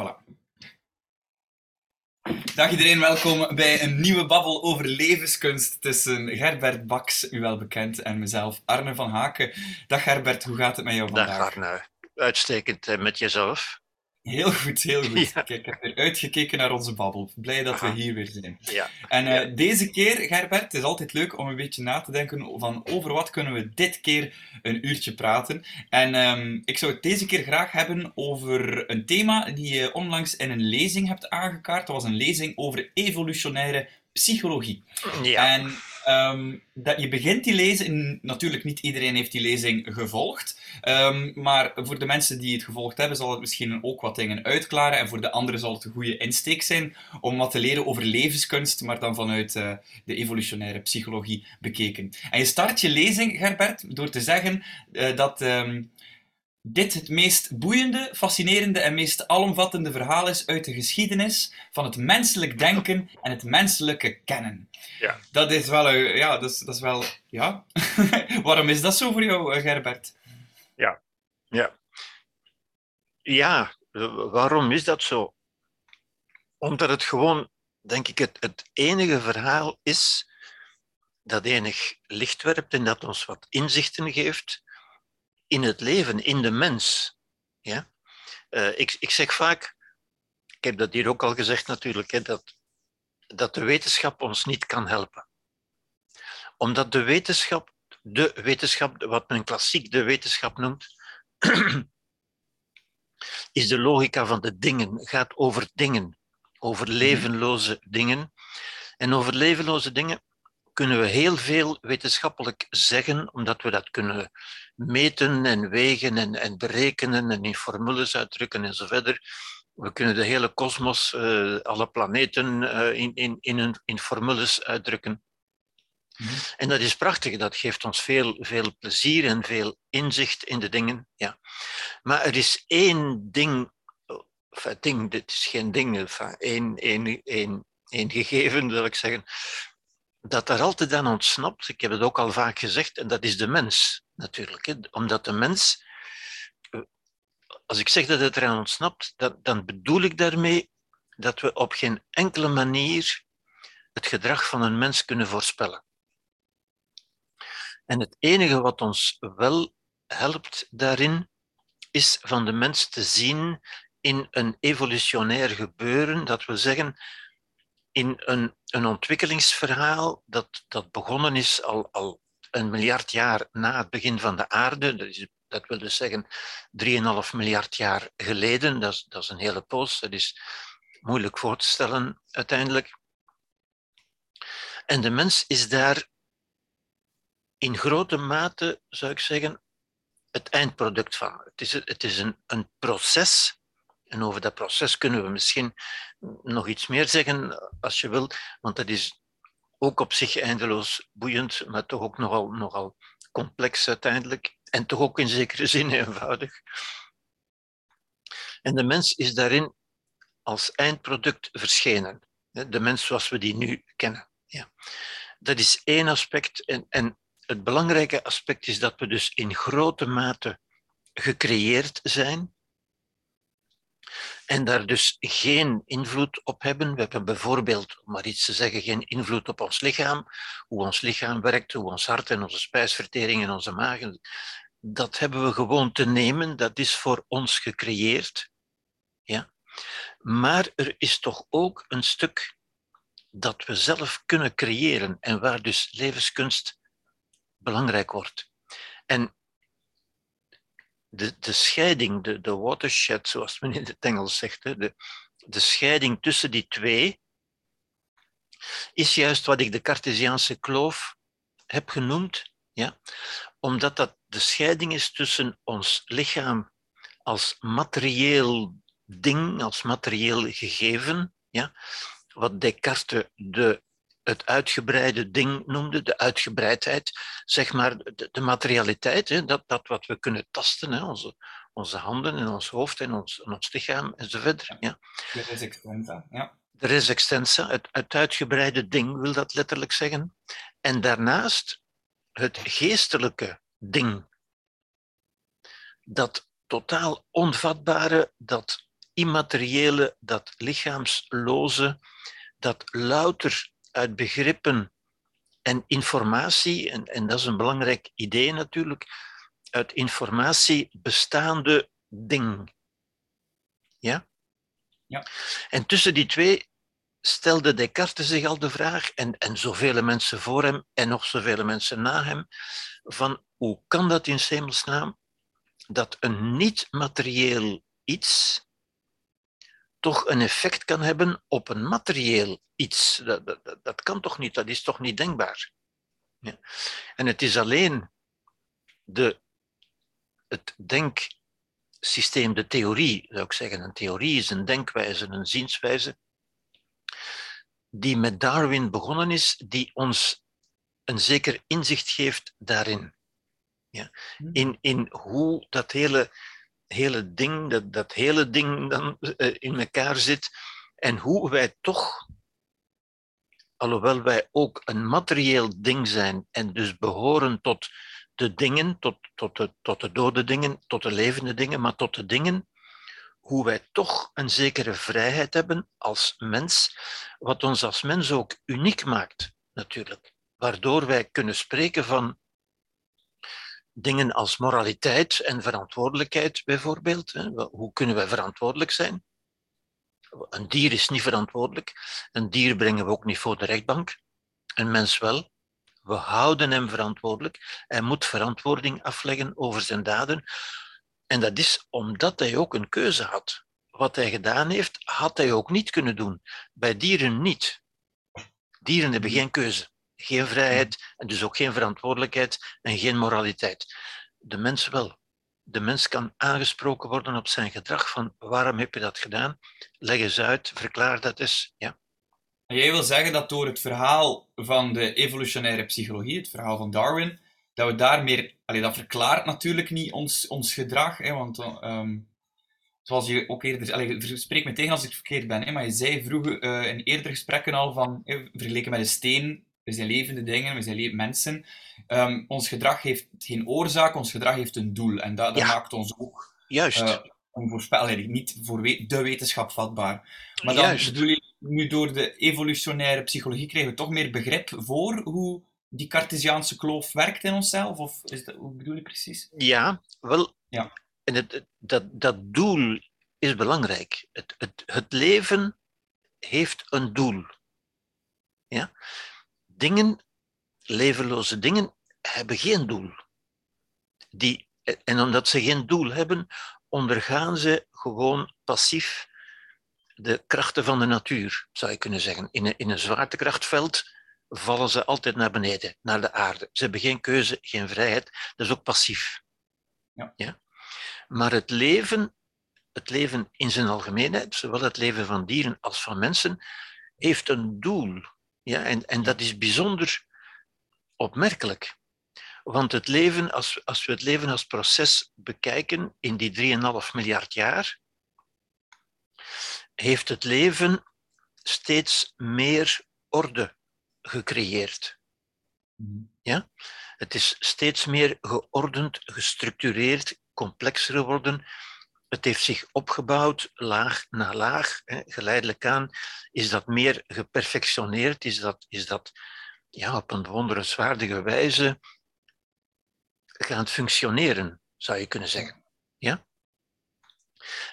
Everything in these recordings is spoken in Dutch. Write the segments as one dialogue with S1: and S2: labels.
S1: voilà. Dag iedereen, welkom bij een nieuwe babbel over levenskunst tussen Gerbert Baks, u wel bekend, en mezelf, Arne van Haken. Dag Gerbert, hoe gaat het met jou vandaag?
S2: Dag Arne, uitstekend eh, met jezelf.
S1: Heel goed, heel goed. Kijk, ik heb weer uitgekeken naar onze babbel. Blij dat we hier weer zijn.
S2: Ja.
S1: En uh, deze keer, Gerbert, het is altijd leuk om een beetje na te denken van over wat kunnen we dit keer een uurtje praten. En um, ik zou het deze keer graag hebben over een thema die je onlangs in een lezing hebt aangekaart. Dat was een lezing over evolutionaire psychologie.
S2: Ja.
S1: En um, dat, je begint die lezing, natuurlijk niet iedereen heeft die lezing gevolgd, um, maar voor de mensen die het gevolgd hebben zal het misschien ook wat dingen uitklaren en voor de anderen zal het een goede insteek zijn om wat te leren over levenskunst, maar dan vanuit uh, de evolutionaire psychologie bekeken. En je start je lezing, Gerbert, door te zeggen uh, dat... Um, dit het meest boeiende, fascinerende en meest alomvattende verhaal is uit de geschiedenis van het menselijk denken en het menselijke kennen.
S2: Ja.
S1: Dat is wel, ja, dat is, dat is wel, ja. Waarom is dat zo voor jou, eh, Gerbert?
S2: Ja, ja. Ja, waarom is dat zo? Omdat het gewoon, denk ik, het, het enige verhaal is dat enig licht werpt en dat ons wat inzichten geeft in het leven, in de mens. Ja? Uh, ik, ik zeg vaak, ik heb dat hier ook al gezegd natuurlijk, hè, dat, dat de wetenschap ons niet kan helpen. Omdat de wetenschap, de wetenschap, wat men klassiek de wetenschap noemt, is de logica van de dingen, gaat over dingen, over levenloze dingen. En over levenloze dingen kunnen we heel veel wetenschappelijk zeggen, omdat we dat kunnen meten en wegen en, en berekenen en in formules uitdrukken en zo verder. We kunnen de hele kosmos, uh, alle planeten uh, in, in, in, in formules uitdrukken. Mm-hmm. En dat is prachtig, dat geeft ons veel, veel plezier en veel inzicht in de dingen. Ja. Maar er is één ding, enfin, ding dit is geen ding, enfin, één, één, één, één gegeven, wil ik zeggen, dat er altijd aan ontsnapt. Ik heb het ook al vaak gezegd, en dat is de mens natuurlijk. Hè. Omdat de mens, als ik zeg dat het eraan ontsnapt, dat, dan bedoel ik daarmee dat we op geen enkele manier het gedrag van een mens kunnen voorspellen. En het enige wat ons wel helpt daarin, is van de mens te zien in een evolutionair gebeuren, dat wil zeggen in een, een ontwikkelingsverhaal dat, dat begonnen is al, al een miljard jaar na het begin van de aarde. Dat, is, dat wil dus zeggen 3,5 miljard jaar geleden. Dat is, dat is een hele poos. Dat is moeilijk voor te stellen uiteindelijk. En de mens is daar in grote mate, zou ik zeggen, het eindproduct van. Het is, het is een, een proces en over dat proces kunnen we misschien nog iets meer zeggen, als je wil, want dat is ook op zich eindeloos boeiend, maar toch ook nogal, nogal complex uiteindelijk. En toch ook in zekere zin eenvoudig. En de mens is daarin als eindproduct verschenen. De mens zoals we die nu kennen. Ja. Dat is één aspect. En, en het belangrijke aspect is dat we dus in grote mate gecreëerd zijn en daar dus geen invloed op hebben. We hebben bijvoorbeeld, om maar iets te zeggen, geen invloed op ons lichaam, hoe ons lichaam werkt, hoe ons hart en onze spijsvertering en onze maag. Dat hebben we gewoon te nemen, dat is voor ons gecreëerd. Ja? Maar er is toch ook een stuk dat we zelf kunnen creëren en waar dus levenskunst belangrijk wordt. En de, de scheiding, de, de watershed, zoals men in het Engels zegt, de, de scheiding tussen die twee, is juist wat ik de Cartesiaanse kloof heb genoemd. Ja? Omdat dat de scheiding is tussen ons lichaam als materieel ding, als materieel gegeven, ja? wat Descartes de het uitgebreide ding noemde, de uitgebreidheid, zeg maar de, de materialiteit, hè, dat, dat wat we kunnen tasten, hè, onze, onze handen en ons hoofd en ons, en ons lichaam enzovoort. Ja.
S1: De res extensa, ja.
S2: De res extensa, het, het uitgebreide ding wil dat letterlijk zeggen. En daarnaast het geestelijke ding, dat totaal onvatbare, dat immateriële, dat lichaamsloze, dat louter uit begrippen en informatie, en, en dat is een belangrijk idee natuurlijk, uit informatie bestaande ding. Ja?
S1: Ja.
S2: En tussen die twee stelde Descartes zich al de vraag, en, en zoveel mensen voor hem en nog zoveel mensen na hem, van hoe kan dat in hemelsnaam dat een niet-materieel iets toch een effect kan hebben op een materieel iets. Dat, dat, dat kan toch niet, dat is toch niet denkbaar. Ja. En het is alleen de, het denksysteem, de theorie, zou ik zeggen. Een theorie is een denkwijze, een zienswijze, die met Darwin begonnen is, die ons een zeker inzicht geeft daarin. Ja. Hmm. In, in hoe dat hele, hele ding, dat, dat hele ding dan uh, in elkaar zit en hoe wij toch, alhoewel wij ook een materieel ding zijn en dus behoren tot de dingen, tot, tot, de, tot de dode dingen, tot de levende dingen, maar tot de dingen, hoe wij toch een zekere vrijheid hebben als mens, wat ons als mens ook uniek maakt, natuurlijk. Waardoor wij kunnen spreken van dingen als moraliteit en verantwoordelijkheid, bijvoorbeeld. Hoe kunnen wij verantwoordelijk zijn? Een dier is niet verantwoordelijk. Een dier brengen we ook niet voor de rechtbank. Een mens wel. We houden hem verantwoordelijk. Hij moet verantwoording afleggen over zijn daden. En dat is omdat hij ook een keuze had. Wat hij gedaan heeft, had hij ook niet kunnen doen. Bij dieren niet. Dieren hebben geen keuze, geen vrijheid en dus ook geen verantwoordelijkheid en geen moraliteit. De mens wel. De mens kan aangesproken worden op zijn gedrag van waarom heb je dat gedaan? Leg eens uit, verklaar dat eens. Ja.
S1: Jij wil zeggen dat door het verhaal van de evolutionaire psychologie, het verhaal van Darwin, dat we daar meer... Dat verklaart natuurlijk niet ons, ons gedrag, hè, want ehm, zoals je ook eerder... Allee, spreek me tegen als ik verkeerd ben, hè, maar je zei vroeger uh, in eerdere gesprekken al van, vergeleken met een steen, we zijn levende dingen, we zijn mensen. Um, ons gedrag heeft geen oorzaak, ons gedrag heeft een doel. En dat, dat maakt ons ook...
S2: Juist. Uh,
S1: onvoorspelbaar, niet voor we de wetenschap vatbaar. Maar dan Juist. bedoel je, nu door de evolutionaire psychologie krijgen we toch meer begrip voor hoe die Cartesiaanse kloof werkt in onszelf? Of is dat, hoe bedoel je precies?
S2: Ja, wel. Ja. En het, dat, dat doel is belangrijk. Het, het, het leven heeft een doel. Ja? Dingen, levenloze dingen, hebben geen doel. Die, en omdat ze geen doel hebben, ondergaan ze gewoon passief de krachten van de natuur, zou je kunnen zeggen. In een, in een zwaartekrachtveld vallen ze altijd naar beneden, naar de aarde. Ze hebben geen keuze, geen vrijheid. Dat is ook passief.
S1: Ja.
S2: Ja? Maar het leven, het leven in zijn algemeenheid, zowel het leven van dieren als van mensen, heeft een doel. Ja? En, en dat is bijzonder opmerkelijk. Want het leven, als, als we het leven als proces bekijken in die 3,5 miljard jaar, heeft het leven steeds meer orde gecreëerd. Ja? Het is steeds meer geordend, gestructureerd, complexer geworden. Het heeft zich opgebouwd, laag na laag, hè, geleidelijk aan. Is dat meer geperfectioneerd? Is dat, is dat ja, op een wonderenswaardige wijze gaan functioneren, zou je kunnen zeggen. Ja?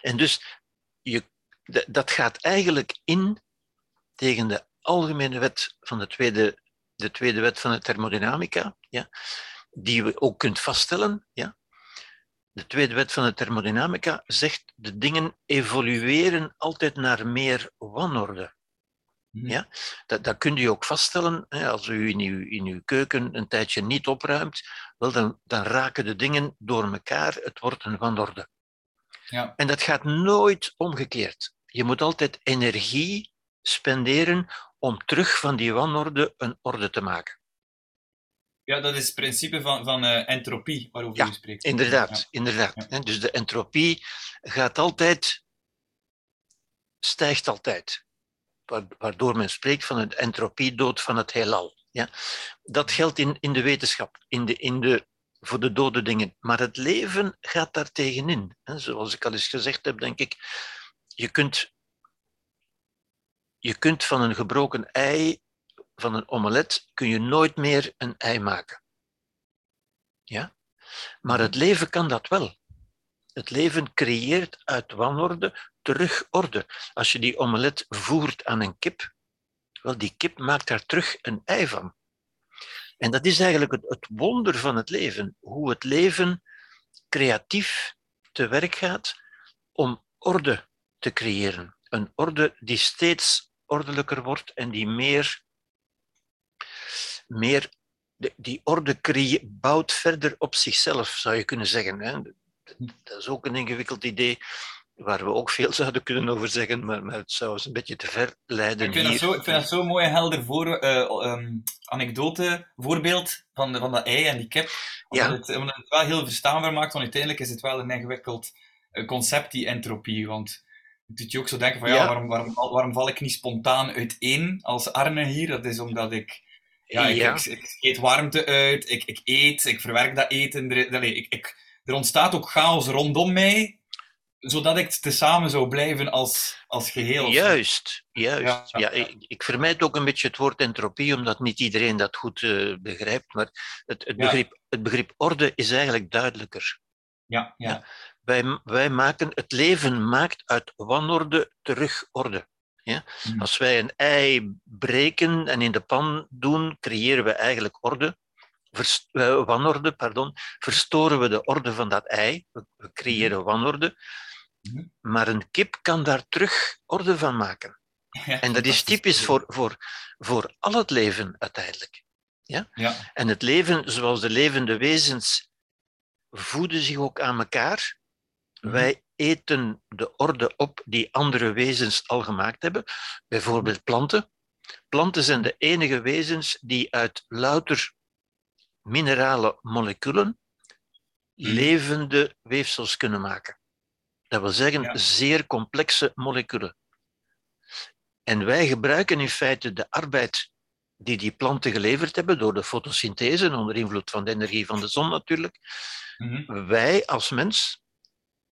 S2: En dus je, dat gaat eigenlijk in tegen de algemene wet van de tweede, de tweede wet van de thermodynamica, ja, die we ook kunt vaststellen. Ja. De tweede wet van de thermodynamica zegt de dingen evolueren altijd naar meer wanorde.
S1: Mhm.
S2: Ja? Dat, dat kun je ook vaststellen. Hè, als u in uw, in uw keuken een tijdje niet opruimt, wel, dan, dan raken de dingen door elkaar. Het wordt een wanorde.
S1: Ja.
S2: En dat gaat nooit omgekeerd. Je moet altijd energie spenderen om terug van die wanorde een orde te maken.
S1: Ja, dat is het principe van, van uh, entropie waarover
S2: ja,
S1: u spreekt.
S2: Inderdaad,
S1: Ja.
S2: inderdaad.
S1: Ja.
S2: Dus de entropie gaat altijd, stijgt altijd. Wa- Waardoor men spreekt van een entropiedood van het heelal. Ja? Dat geldt in, in de wetenschap, in de, in de, voor de dode dingen. Maar het leven gaat daar tegenin. hè. Zoals ik al eens gezegd heb, denk ik, je kunt, je kunt van een gebroken ei, van een omelet, kun je nooit meer een ei maken. Ja? Maar het leven kan dat wel. Het leven creëert uit wanorde terug orde. Als je die omelet voert aan een kip, wel, die kip maakt daar terug een ei van. En dat is eigenlijk het, het wonder van het leven. Hoe het leven creatief te werk gaat om orde te creëren. Een orde die steeds ordelijker wordt en die meer, meer die orde bouwt verder op zichzelf, zou je kunnen zeggen. Hè? Dat is ook een ingewikkeld idee waar we ook veel zouden kunnen over zeggen, maar, maar het zou ons een beetje te ver leiden.
S1: Ik vind,
S2: hier.
S1: Dat, zo, ik vind dat zo'n mooi helder voor, uh, anekdote, voorbeeld van, de, van dat ei en die kip. Omdat, ja. het, omdat het wel heel verstaanbaar maakt, want uiteindelijk is het wel een ingewikkeld eh, concept, die entropie. Want het doet je ook zo denken van, ja, Waarom, waarom, waarom val ik niet spontaan uiteen als Arne hier? Dat is omdat ik... Ja, ik, ja. ik, ik eet warmte uit, ik, ik eet, ik verwerk dat eten. Er, ik, ik, er ontstaat ook chaos rondom mij, zodat ik tezamen zou blijven als, als geheel.
S2: Juist, juist. Ja, ik, ik, vermijd ook een beetje het woord entropie, omdat niet iedereen dat goed uh, begrijpt. Maar het, het, begrip, het begrip orde is eigenlijk duidelijker.
S1: Ja, ja.
S2: Wij, wij maken, het leven maakt uit wanorde terug orde. Ja? Hmm. Als wij een ei breken en in de pan doen, creëren we eigenlijk orde. Verst, uh, wanorde, pardon, verstoren we de orde van dat ei. We, we creëren wanorde. Mhm. Maar een kip kan daar terug orde van maken. Ja, en dat is typisch voor, voor, voor al het leven uiteindelijk. Ja?
S1: ja?
S2: En het leven, zoals de levende wezens, voeden zich ook aan elkaar. Mhm. Wij eten de orde op die andere wezens al gemaakt hebben. Bijvoorbeeld planten. Planten zijn de enige wezens die uit louter minerale moleculen mhm. levende weefsels kunnen maken. Dat wil zeggen zeer complexe moleculen. En wij gebruiken in feite de arbeid die die planten geleverd hebben door de fotosynthese, onder invloed van de energie van de zon natuurlijk. Mhm. Wij als mens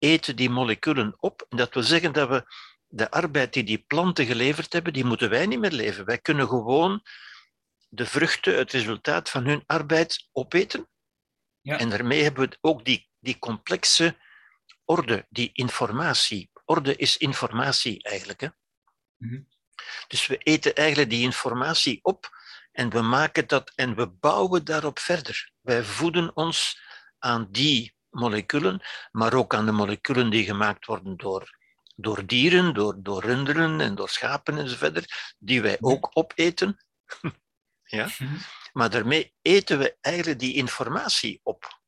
S2: eten die moleculen op. En dat wil zeggen dat we de arbeid die die planten geleverd hebben, die moeten wij niet meer leven. Wij kunnen gewoon de vruchten, het resultaat van hun arbeid opeten. Ja. En daarmee hebben we ook die, die complexe orde, die informatie. Orde is informatie eigenlijk. Hè? Mm Dus we eten eigenlijk die informatie op en we maken dat en we bouwen daarop verder. Wij voeden ons aan die moleculen, maar ook aan de moleculen die gemaakt worden door, door dieren, door, door runderen en door schapen enzovoort, die wij ook opeten. ja? Mhm. Maar daarmee eten we eigenlijk die informatie op.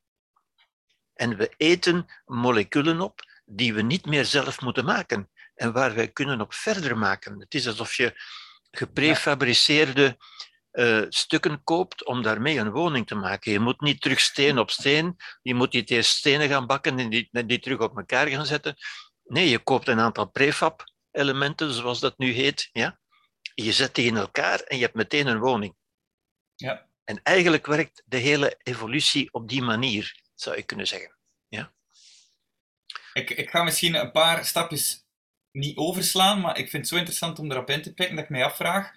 S2: En we eten moleculen op die we niet meer zelf moeten maken en waar wij kunnen op verder maken. Het is alsof je geprefabriceerde uh, stukken koopt om daarmee een woning te maken. Je moet niet terug steen op steen, je moet niet eerst stenen gaan bakken en die, die terug op elkaar gaan zetten. Nee, je koopt een aantal prefab-elementen, zoals dat nu heet. Ja? Je zet die in elkaar en je hebt meteen een woning.
S1: Ja.
S2: En eigenlijk werkt de hele evolutie op die manier zou je kunnen zeggen. Ja?
S1: Ik, ik ga misschien een paar stapjes niet overslaan, maar ik vind het zo interessant om erop in te pikken dat ik mij afvraag.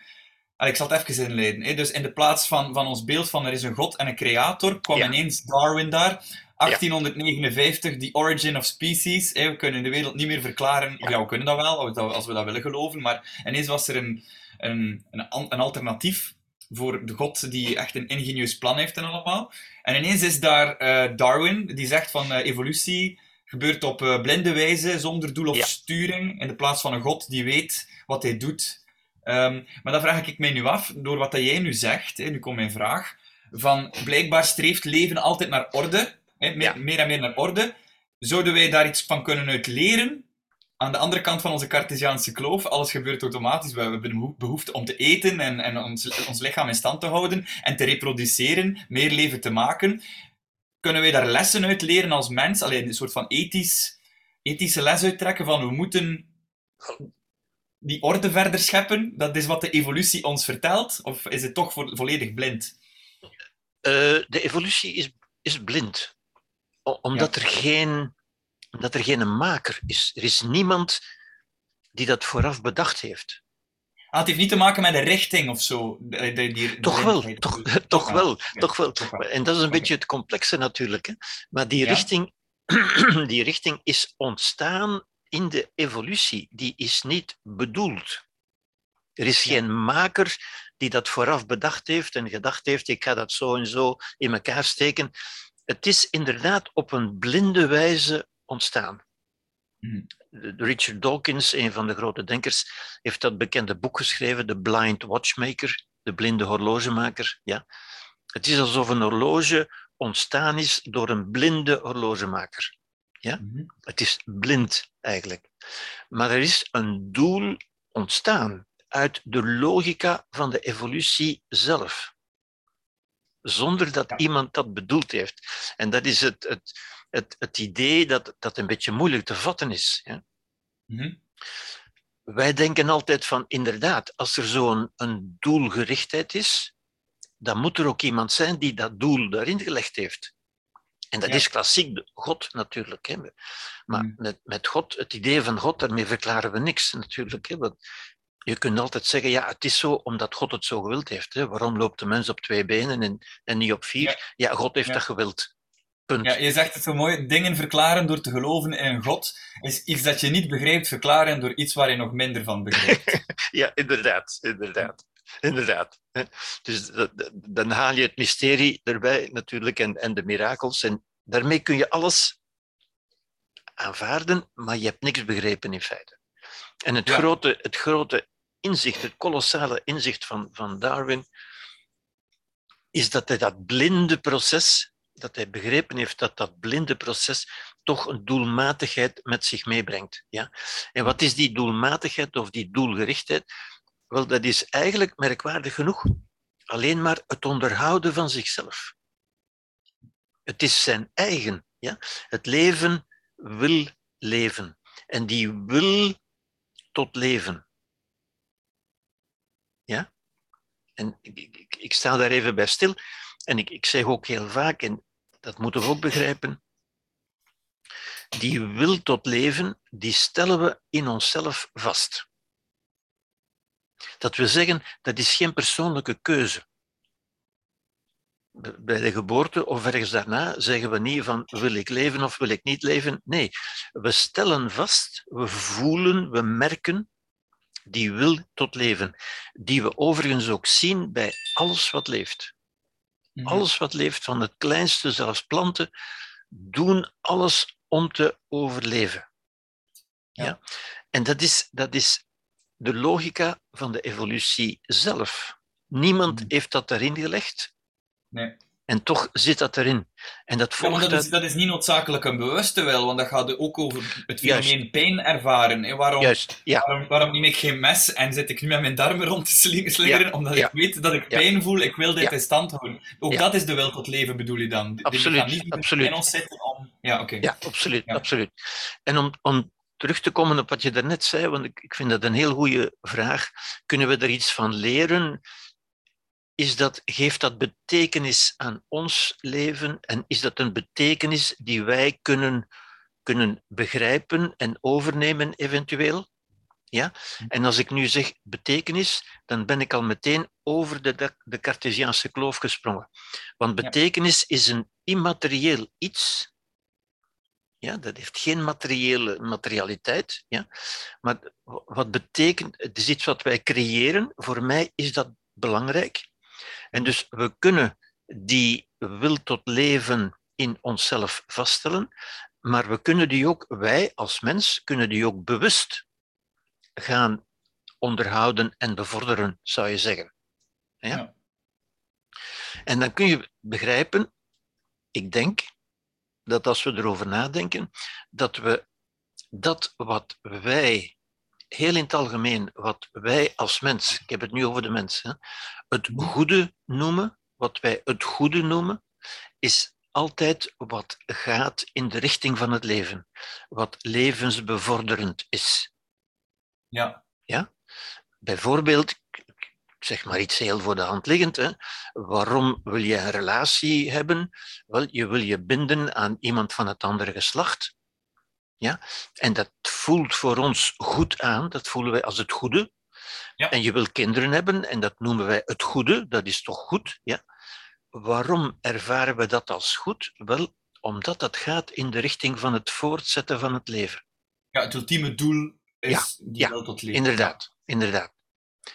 S1: Ik zal het even inleiden. Dus in de plaats van, van ons beeld van er is een god en een creator, kwam ineens Darwin daar. 1859, The Origin of Species. We kunnen de wereld niet meer verklaren. Ja, we kunnen dat wel, als we dat willen geloven. Maar ineens was er een, een, een, een alternatief voor de god die echt een ingenieus plan heeft en allemaal. En ineens is daar uh, Darwin, die zegt van uh, evolutie gebeurt op uh, blinde wijze, zonder doel of sturing, in de plaats van een god die weet wat hij doet. Um, maar dan vraag ik mij nu af, door wat dat jij nu zegt, hè, nu komt mijn vraag, van blijkbaar streeft leven altijd naar orde, hè, meer, meer en meer naar orde. Zouden wij daar iets van kunnen uit leren? aan de andere kant van onze Cartesiaanse kloof, alles gebeurt automatisch. We hebben behoefte om te eten en, en ons, ons lichaam in stand te houden en te reproduceren, meer leven te maken. Kunnen wij daar lessen uit leren als mens? Alleen een soort van ethisch, ethische les uittrekken van we moeten die orde verder scheppen? Dat is wat de evolutie ons vertelt? Of is het toch volledig blind?
S2: Uh, de evolutie is, is blind. omdat er geen dat er geen maker is. Er is niemand die dat vooraf bedacht heeft.
S1: Ah, het heeft niet te maken met de richting of zo. Die, die,
S2: toch wel, toch, toch, wel, toch wel. En dat is een beetje het complexe natuurlijk. Hè? Maar die, richting, die richting is ontstaan in de evolutie. Die is niet bedoeld. Er is geen maker die dat vooraf bedacht heeft en gedacht heeft, ik ga dat zo en zo in elkaar steken. Het is inderdaad op een blinde wijze ontstaan. Hmm. Richard Dawkins, een van de grote denkers, heeft dat bekende boek geschreven, The Blind Watchmaker, de blinde horlogemaker. Ja. Het is alsof een horloge ontstaan is door een blinde horlogemaker. Ja? Mhm. Het is blind eigenlijk. Maar er is een doel ontstaan uit de logica van de evolutie zelf. Zonder dat iemand dat bedoeld heeft. En dat is het, het, het, het idee dat, dat een beetje moeilijk te vatten is. Ja? Mhm. Wij denken altijd van, inderdaad, als er zo'n een doelgerichtheid is, dan moet er ook iemand zijn die dat doel daarin gelegd heeft. En dat is klassiek God natuurlijk. Hè. Maar mhm. met, met God, het idee van God, daarmee verklaren we niks natuurlijk. Hè. Want je kunt altijd zeggen, ja, het is zo omdat God het zo gewild heeft. Hè. Waarom loopt de mens op twee benen en, en niet op vier? Ja, God heeft dat gewild. Punt.
S1: Ja, je zegt het zo mooi, dingen verklaren door te geloven in God, is iets dat je niet begrijpt verklaren door iets waar je nog minder van begrijpt.
S2: ja, inderdaad, inderdaad. Inderdaad. Dus dan haal je het mysterie erbij natuurlijk en, en de mirakels. En daarmee kun je alles aanvaarden, maar je hebt niks begrepen in feite. En het, grote, het grote inzicht, het kolossale inzicht van, van Darwin, is dat hij dat blinde proces, dat hij begrepen heeft dat dat blinde proces toch een doelmatigheid met zich meebrengt. Ja? En wat is die doelmatigheid of die doelgerichtheid? Wel, dat is eigenlijk merkwaardig genoeg alleen maar het onderhouden van zichzelf. Het is zijn eigen. Ja? Het leven wil leven. En die wil tot leven. Ja? En ik, ik, ik sta daar even bij stil. En ik, ik zeg ook heel vaak, en dat moeten we ook begrijpen, die wil tot leven, die stellen we in onszelf vast. Dat we zeggen, dat is geen persoonlijke keuze. Bij de geboorte of ergens daarna zeggen we niet van wil ik leven of wil ik niet leven. Nee, we stellen vast, we voelen, we merken die wil tot leven, die we overigens ook zien bij alles wat leeft. Mhm. Alles wat leeft, van het kleinste, zelfs planten, doen alles om te overleven. Ja. ja? En dat is, dat is de logica van de evolutie zelf. Niemand mhm. heeft dat daarin gelegd. Nee. En toch zit dat erin. En dat, volgt
S1: ja, dat, is, dat is niet noodzakelijk een bewuste wel, want dat gaat ook over het fenomeen pijn ervaren. Waarom, Juist, ja. waarom, waarom neem ik geen mes en zit ik nu met mijn darmen rond te slingeren? Omdat ik weet dat ik pijn voel, ik wil dit in stand houden. Ook dat is de wil tot leven, bedoel je dan?
S2: Absoluut,
S1: niet
S2: absoluut.
S1: in ons zitten om... Ja, oké.
S2: Ja, absoluut, absoluut. En om, om terug te komen op wat je daarnet zei, want ik, ik vind dat een heel goede vraag. Kunnen we er iets van leren? Is dat, geeft dat betekenis aan ons leven en is dat een betekenis die wij kunnen, kunnen begrijpen en overnemen eventueel? Ja? En als ik nu zeg betekenis, dan ben ik al meteen over de, de Cartesiaanse kloof gesprongen. Want betekenis is een immaterieel iets ja, dat heeft geen materiële materialiteit. Ja. Maar wat betekent, het is iets wat wij creëren. Voor mij is dat belangrijk. En dus we kunnen die wil tot leven in onszelf vaststellen, maar we kunnen die ook, wij als mens, kunnen die ook bewust gaan onderhouden en bevorderen, zou je zeggen. Ja? ja. En dan kun je begrijpen, ik denk, dat als we erover nadenken, dat we dat wat wij, heel in het algemeen, wat wij als mens, ik heb het nu over de mens, hè, het goede noemen, wat wij het goede noemen, is altijd wat gaat in de richting van het leven, wat levensbevorderend is.
S1: Ja.
S2: ja? Bijvoorbeeld, zeg maar iets heel voor de hand liggend. Hè. Waarom wil je een relatie hebben? Wel, je wil je binden aan iemand van het andere geslacht. Ja? En dat voelt voor ons goed aan, dat voelen wij als het goede.
S1: Ja.
S2: En je wil kinderen hebben, en dat noemen wij het goede, dat is toch goed? Ja? Waarom ervaren we dat als goed? Wel, omdat dat gaat in de richting van het voortzetten van het leven.
S1: Ja, het ultieme doel is
S2: Ja,
S1: die
S2: ja,
S1: tot leven.
S2: Inderdaad, inderdaad.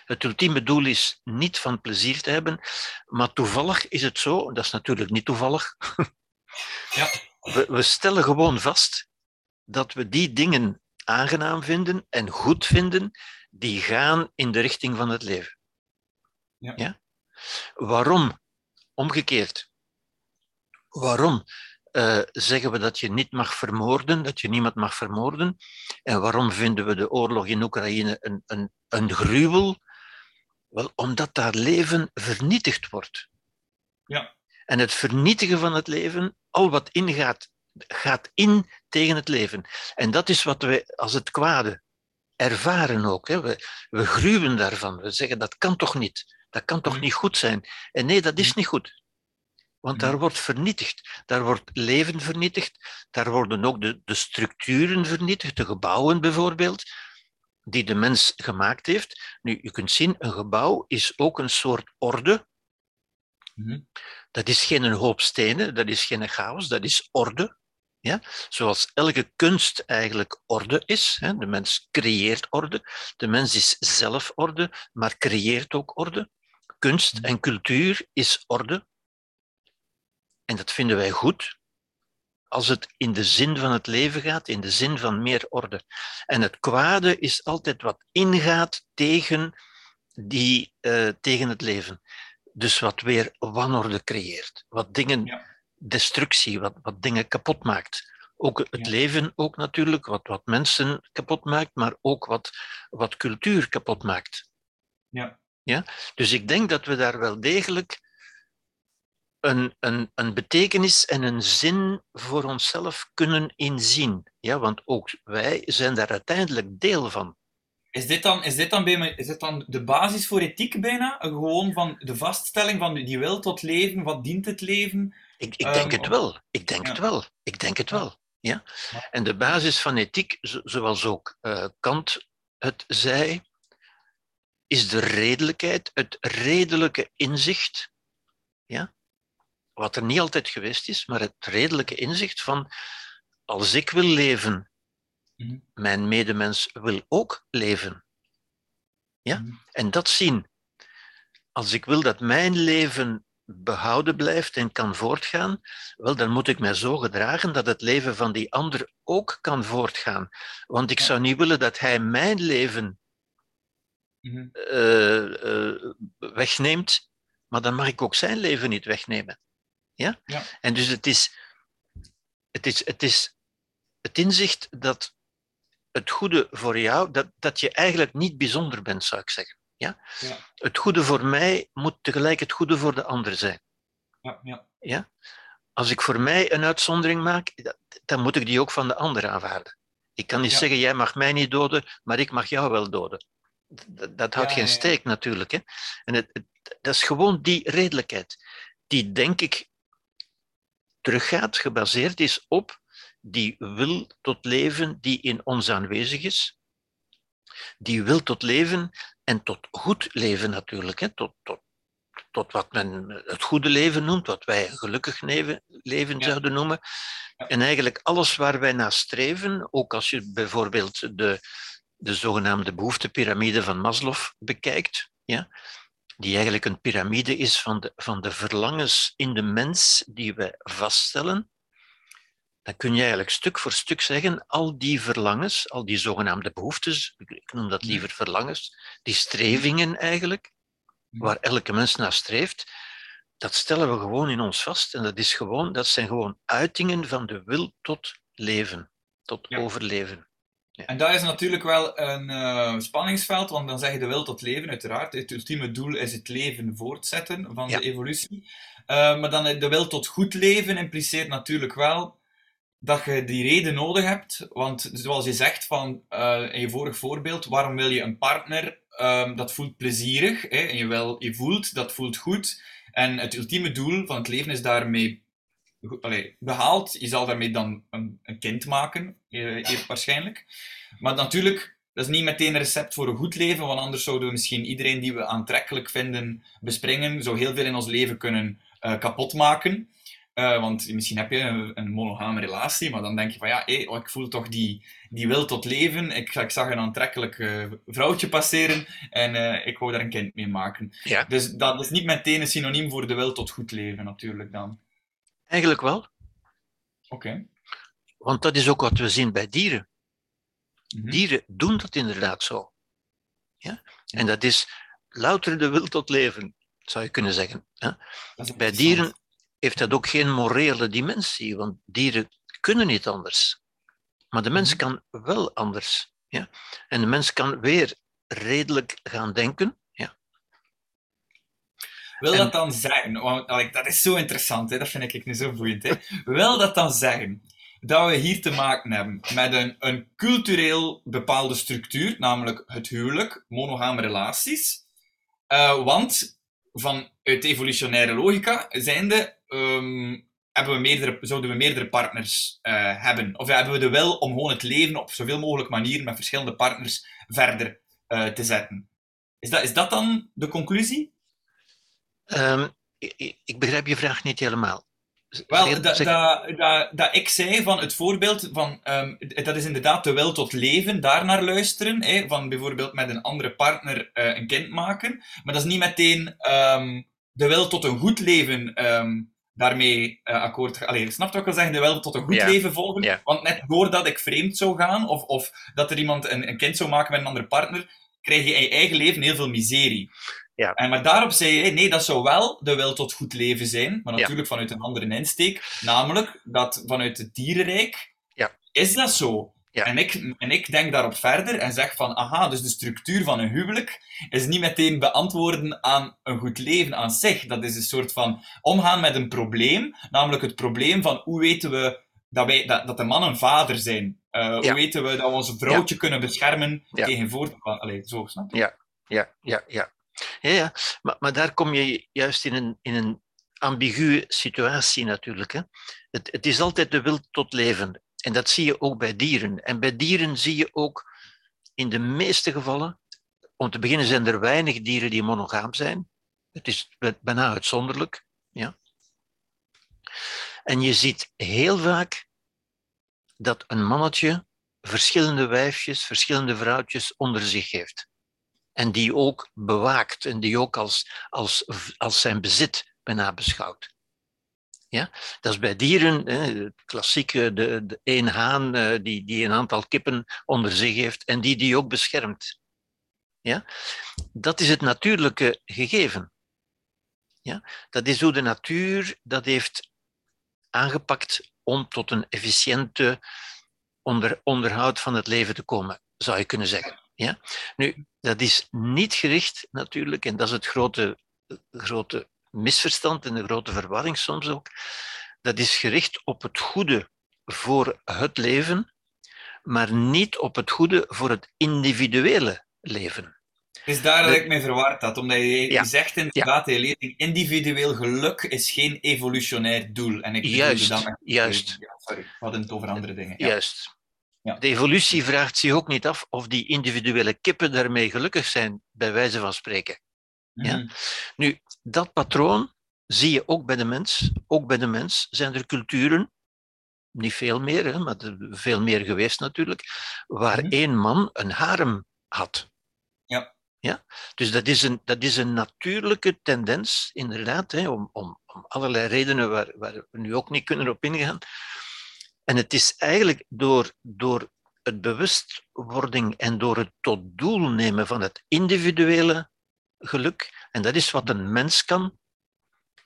S2: Het ultieme doel is niet van plezier te hebben, maar toevallig is het zo, dat is natuurlijk niet toevallig.
S1: Ja.
S2: We, we stellen gewoon vast dat we die dingen aangenaam vinden en goed vinden die gaan in de richting van het leven.
S1: Ja.
S2: Waarom? Omgekeerd. Waarom eh, zeggen we dat je niet mag vermoorden, dat je niemand mag vermoorden? En waarom vinden we de oorlog in Oekraïne een, een, een gruwel? Wel, omdat daar leven vernietigd wordt.
S1: Ja.
S2: En het vernietigen van het leven, al wat ingaat, gaat in tegen het leven. En dat is wat we als het kwade ervaren ook. Hè. We, we gruwen daarvan. We zeggen dat kan toch niet? Dat kan toch
S1: Mhm.
S2: niet goed zijn? En nee, dat is
S1: Mhm.
S2: niet goed. Want
S1: Mhm.
S2: daar wordt vernietigd. Daar wordt leven vernietigd. Daar worden ook de, de structuren vernietigd, de gebouwen bijvoorbeeld, die de mens gemaakt heeft. Nu, je kunt zien, een gebouw is ook een soort orde.
S1: Mhm.
S2: Dat is geen een hoop stenen, dat is geen chaos, dat is orde. Ja? Zoals elke kunst eigenlijk orde is. Hè? De mens creëert orde. De mens is zelf orde, maar creëert ook orde. Kunst
S1: Mhm.
S2: en cultuur is orde. En dat vinden wij goed. Als het in de zin van het leven gaat, in de zin van meer orde. En het kwade is altijd wat ingaat tegen, die, eh, tegen het leven. Dus wat weer wanorde creëert. Wat dingen,
S1: Ja.
S2: destructie, wat, wat dingen kapot maakt. Ook het
S1: Ja.
S2: leven ook natuurlijk, wat, wat mensen kapot maakt, maar ook wat, wat cultuur kapot maakt.
S1: Ja.
S2: Ja? Dus ik denk dat we daar wel degelijk een, een, een betekenis en een zin voor onszelf kunnen inzien. Ja? Want ook wij zijn daar uiteindelijk deel van.
S1: Is dit, dan, is, dit dan bij is dit dan de basis voor ethiek bijna? Gewoon van de vaststelling van die wil tot leven, wat dient het leven?
S2: Ik, ik
S1: Ehm,
S2: denk het
S1: of-
S2: wel. Ik denk
S1: Ja.
S2: het wel. Ik denk het wel. Ja? En de basis van ethiek, zo- zoals ook eh, Kant het zei, is de redelijkheid, het redelijke inzicht. Ja? Wat er niet altijd geweest is, maar het redelijke inzicht van als ik wil leven,
S1: Mhm.
S2: mijn medemens wil ook leven. Ja?
S1: Mhm.
S2: En dat zien. Als ik wil dat mijn leven behouden blijft en kan voortgaan, wel, dan moet ik mij zo gedragen dat het leven van die ander ook kan voortgaan. Want ik zou niet willen dat hij mijn leven
S1: Mhm.
S2: eh, eh, wegneemt, maar dan mag ik ook zijn leven niet wegnemen. Ja?
S1: Ja.
S2: En dus het is, het is, het is het inzicht dat het goede voor jou, dat, dat je eigenlijk niet bijzonder bent, zou ik zeggen. Ja?
S1: Ja.
S2: Het goede voor mij moet tegelijk het goede voor de ander zijn.
S1: Ja, ja.
S2: Ja? Als ik voor mij een uitzondering maak, dan moet ik die ook van de ander aanvaarden. Ik kan niet zeggen, jij mag mij niet doden, maar ik mag jou wel doden. Dat, dat houdt geen steek natuurlijk. Hè? En het, het- dat is gewoon die redelijkheid, die denk ik teruggaat, gebaseerd is op die wil tot leven die in ons aanwezig is. Die wil tot leven en tot goed leven natuurlijk. Hè? Tot, tot, tot wat men het goede leven noemt, wat wij gelukkig leven, leven
S1: Ja.
S2: zouden noemen.
S1: Ja.
S2: En eigenlijk alles waar wij naar streven, ook als je bijvoorbeeld de, de zogenaamde behoeftepyramide van Maslow bekijkt, ja, die eigenlijk een piramide is van de, van de verlangens in de mens die wij vaststellen, dan kun je eigenlijk stuk voor stuk zeggen, al die verlangens, al die zogenaamde behoeftes, ik- noem dat liever verlangens, die strevingen eigenlijk, waar elke mens naar streeft, dat stellen we gewoon in ons vast. En dat, is gewoon, dat zijn gewoon uitingen van de wil tot leven, tot
S1: Ja.
S2: overleven.
S1: En daar is natuurlijk wel een eh, spanningsveld, want dan zeg je de wil tot leven, uiteraard. Het ultieme doel is het leven voortzetten van
S2: Ja.
S1: de evolutie. Eh, maar dan de wil tot goed leven impliceert natuurlijk wel dat je die reden nodig hebt. Want zoals je zegt van, eh, in je vorig voorbeeld, waarom wil je een partner? Ehm, dat voelt plezierig. Hè? En je, wil, je voelt, dat voelt goed. En het ultieme doel van het leven is daarmee allee, behaalt, je zal daarmee dan een, een kind maken, eh, waarschijnlijk. Maar natuurlijk, dat is niet meteen een recept voor een goed leven, want anders zouden we misschien iedereen die we aantrekkelijk vinden bespringen, zo heel veel in ons leven kunnen uh, kapot maken. Uh, want misschien heb je een, een, monogame relatie, maar dan denk je van ja, hey, oh, ik voel toch die, die wil tot leven. Ik, ik zag een aantrekkelijk uh, vrouwtje passeren en uh, ik wou daar een kind mee maken.
S2: Ja.
S1: Dus dat is niet meteen een synoniem voor de wil tot goed leven, natuurlijk dan.
S2: Eigenlijk wel. Oké.
S1: Okay.
S2: Want dat is ook wat we zien bij dieren.
S1: Mhm.
S2: Dieren doen dat inderdaad zo. Ja? En dat is louter de wil tot leven, zou je kunnen zeggen. Bij dieren heeft dat ook geen morele dimensie, want dieren kunnen niet anders. Maar de mens kan wel anders. Ja? En de mens kan weer redelijk gaan denken.
S1: Wil
S2: En-
S1: dat dan zeggen, want dat is zo interessant, hè? dat vind ik nu zo boeiend. Hè? Wil dat dan zeggen dat we hier te maken hebben met een, een cultureel bepaalde structuur, namelijk het huwelijk, monogame relaties? Eh, want vanuit evolutionaire logica zijnde ehm, hebben we meerdere, zouden we meerdere partners eh, hebben. Of hebben we de wil om gewoon het leven op zoveel mogelijk manieren met verschillende partners verder eh, te zetten. Is dat, is dat dan de conclusie?
S2: Ehm, ik, ik begrijp je vraag niet helemaal.
S1: Wel, dat, ik zei van het voorbeeld van, ehm, dat is inderdaad de wil tot leven, daarnaar luisteren, hè, van bijvoorbeeld met een andere partner eh, een kind maken, maar dat is niet meteen ehm, de wil tot een goed leven daarmee eh, akkoord gaan. Allee, snap je wat ik wil zeggen? De wil tot een goed
S2: Ja.
S1: leven volgen,
S2: Ja.
S1: want net doordat ik vreemd zou gaan, of, of dat er iemand een, een kind zou maken met een andere partner, krijg je in je eigen leven heel veel miserie.
S2: Ja.
S1: En maar daarop zei je, nee, dat zou wel de wil tot goed leven zijn, maar
S2: Ja.
S1: natuurlijk vanuit een andere insteek. Namelijk dat vanuit het dierenrijk
S2: Ja.
S1: is dat zo. En, ik, en ik denk daarop verder en zeg van, aha, dus de structuur van een huwelijk is niet meteen beantwoorden aan een goed leven aan zich. Dat is een soort van omgaan met een probleem, namelijk het probleem van hoe weten we dat, wij, dat, dat de man een vader zijn. Eh,
S2: Ja.
S1: Hoe weten we dat we onze vrouwtje kunnen beschermen
S2: Ja.
S1: tegen voort... Allee, zo, snap je?
S2: Ja, ja, ja. Ja, ja. Maar, maar daar kom je juist in een, in een ambiguë situatie natuurlijk. Hè. Het, het is altijd de wil tot leven. En dat zie je ook bij dieren. En bij dieren zie je ook in de meeste gevallen, om te beginnen zijn er weinig dieren die monogaam zijn. Het is bijna uitzonderlijk. Ja. En je ziet heel vaak dat een mannetje verschillende wijfjes, verschillende vrouwtjes onder zich heeft. En die ook bewaakt en die ook als, als, als zijn bezit bijna beschouwt. Ja? Dat is bij dieren, hè, klassieke, de, de één haan eh, die, die een aantal kippen onder zich heeft en die die ook beschermt. Ja? Dat is het natuurlijke gegeven. Ja? Dat is hoe de natuur dat heeft aangepakt om tot een efficiënte onder, onderhoud van het leven te komen, zou je kunnen zeggen. Ja? Nu, dat is niet gericht natuurlijk, en dat is het grote, grote misverstand en de grote verwarring soms ook. Dat is gericht op het goede voor het leven, maar niet op het goede voor het individuele leven.
S1: Het is daar dat ik me verward had, omdat je,
S2: Ja.
S1: je zegt inderdaad, je lezing, individueel geluk is geen evolutionair doel. En ik
S2: Juist,
S1: dat met-
S2: juist.
S1: Ja, sorry, we hadden het over andere dingen. Ja.
S2: Juist.
S1: Ja.
S2: De evolutie vraagt zich ook niet af of die individuele kippen daarmee gelukkig zijn, bij wijze van spreken. Ja.
S1: Mhm.
S2: Nu, dat patroon zie je ook bij de mens. Ook bij de mens zijn er culturen, niet veel meer, hè, maar er veel meer geweest natuurlijk, waar
S1: Mhm.
S2: één man een harem had.
S1: Ja.
S2: Ja? Dus dat is, een, dat is een natuurlijke tendens, inderdaad, hè, om, om, om allerlei redenen waar, waar we nu ook niet kunnen op ingaan. En het is eigenlijk door, door het bewustwording en door het tot doel nemen van het individuele geluk, en dat is wat een mens kan,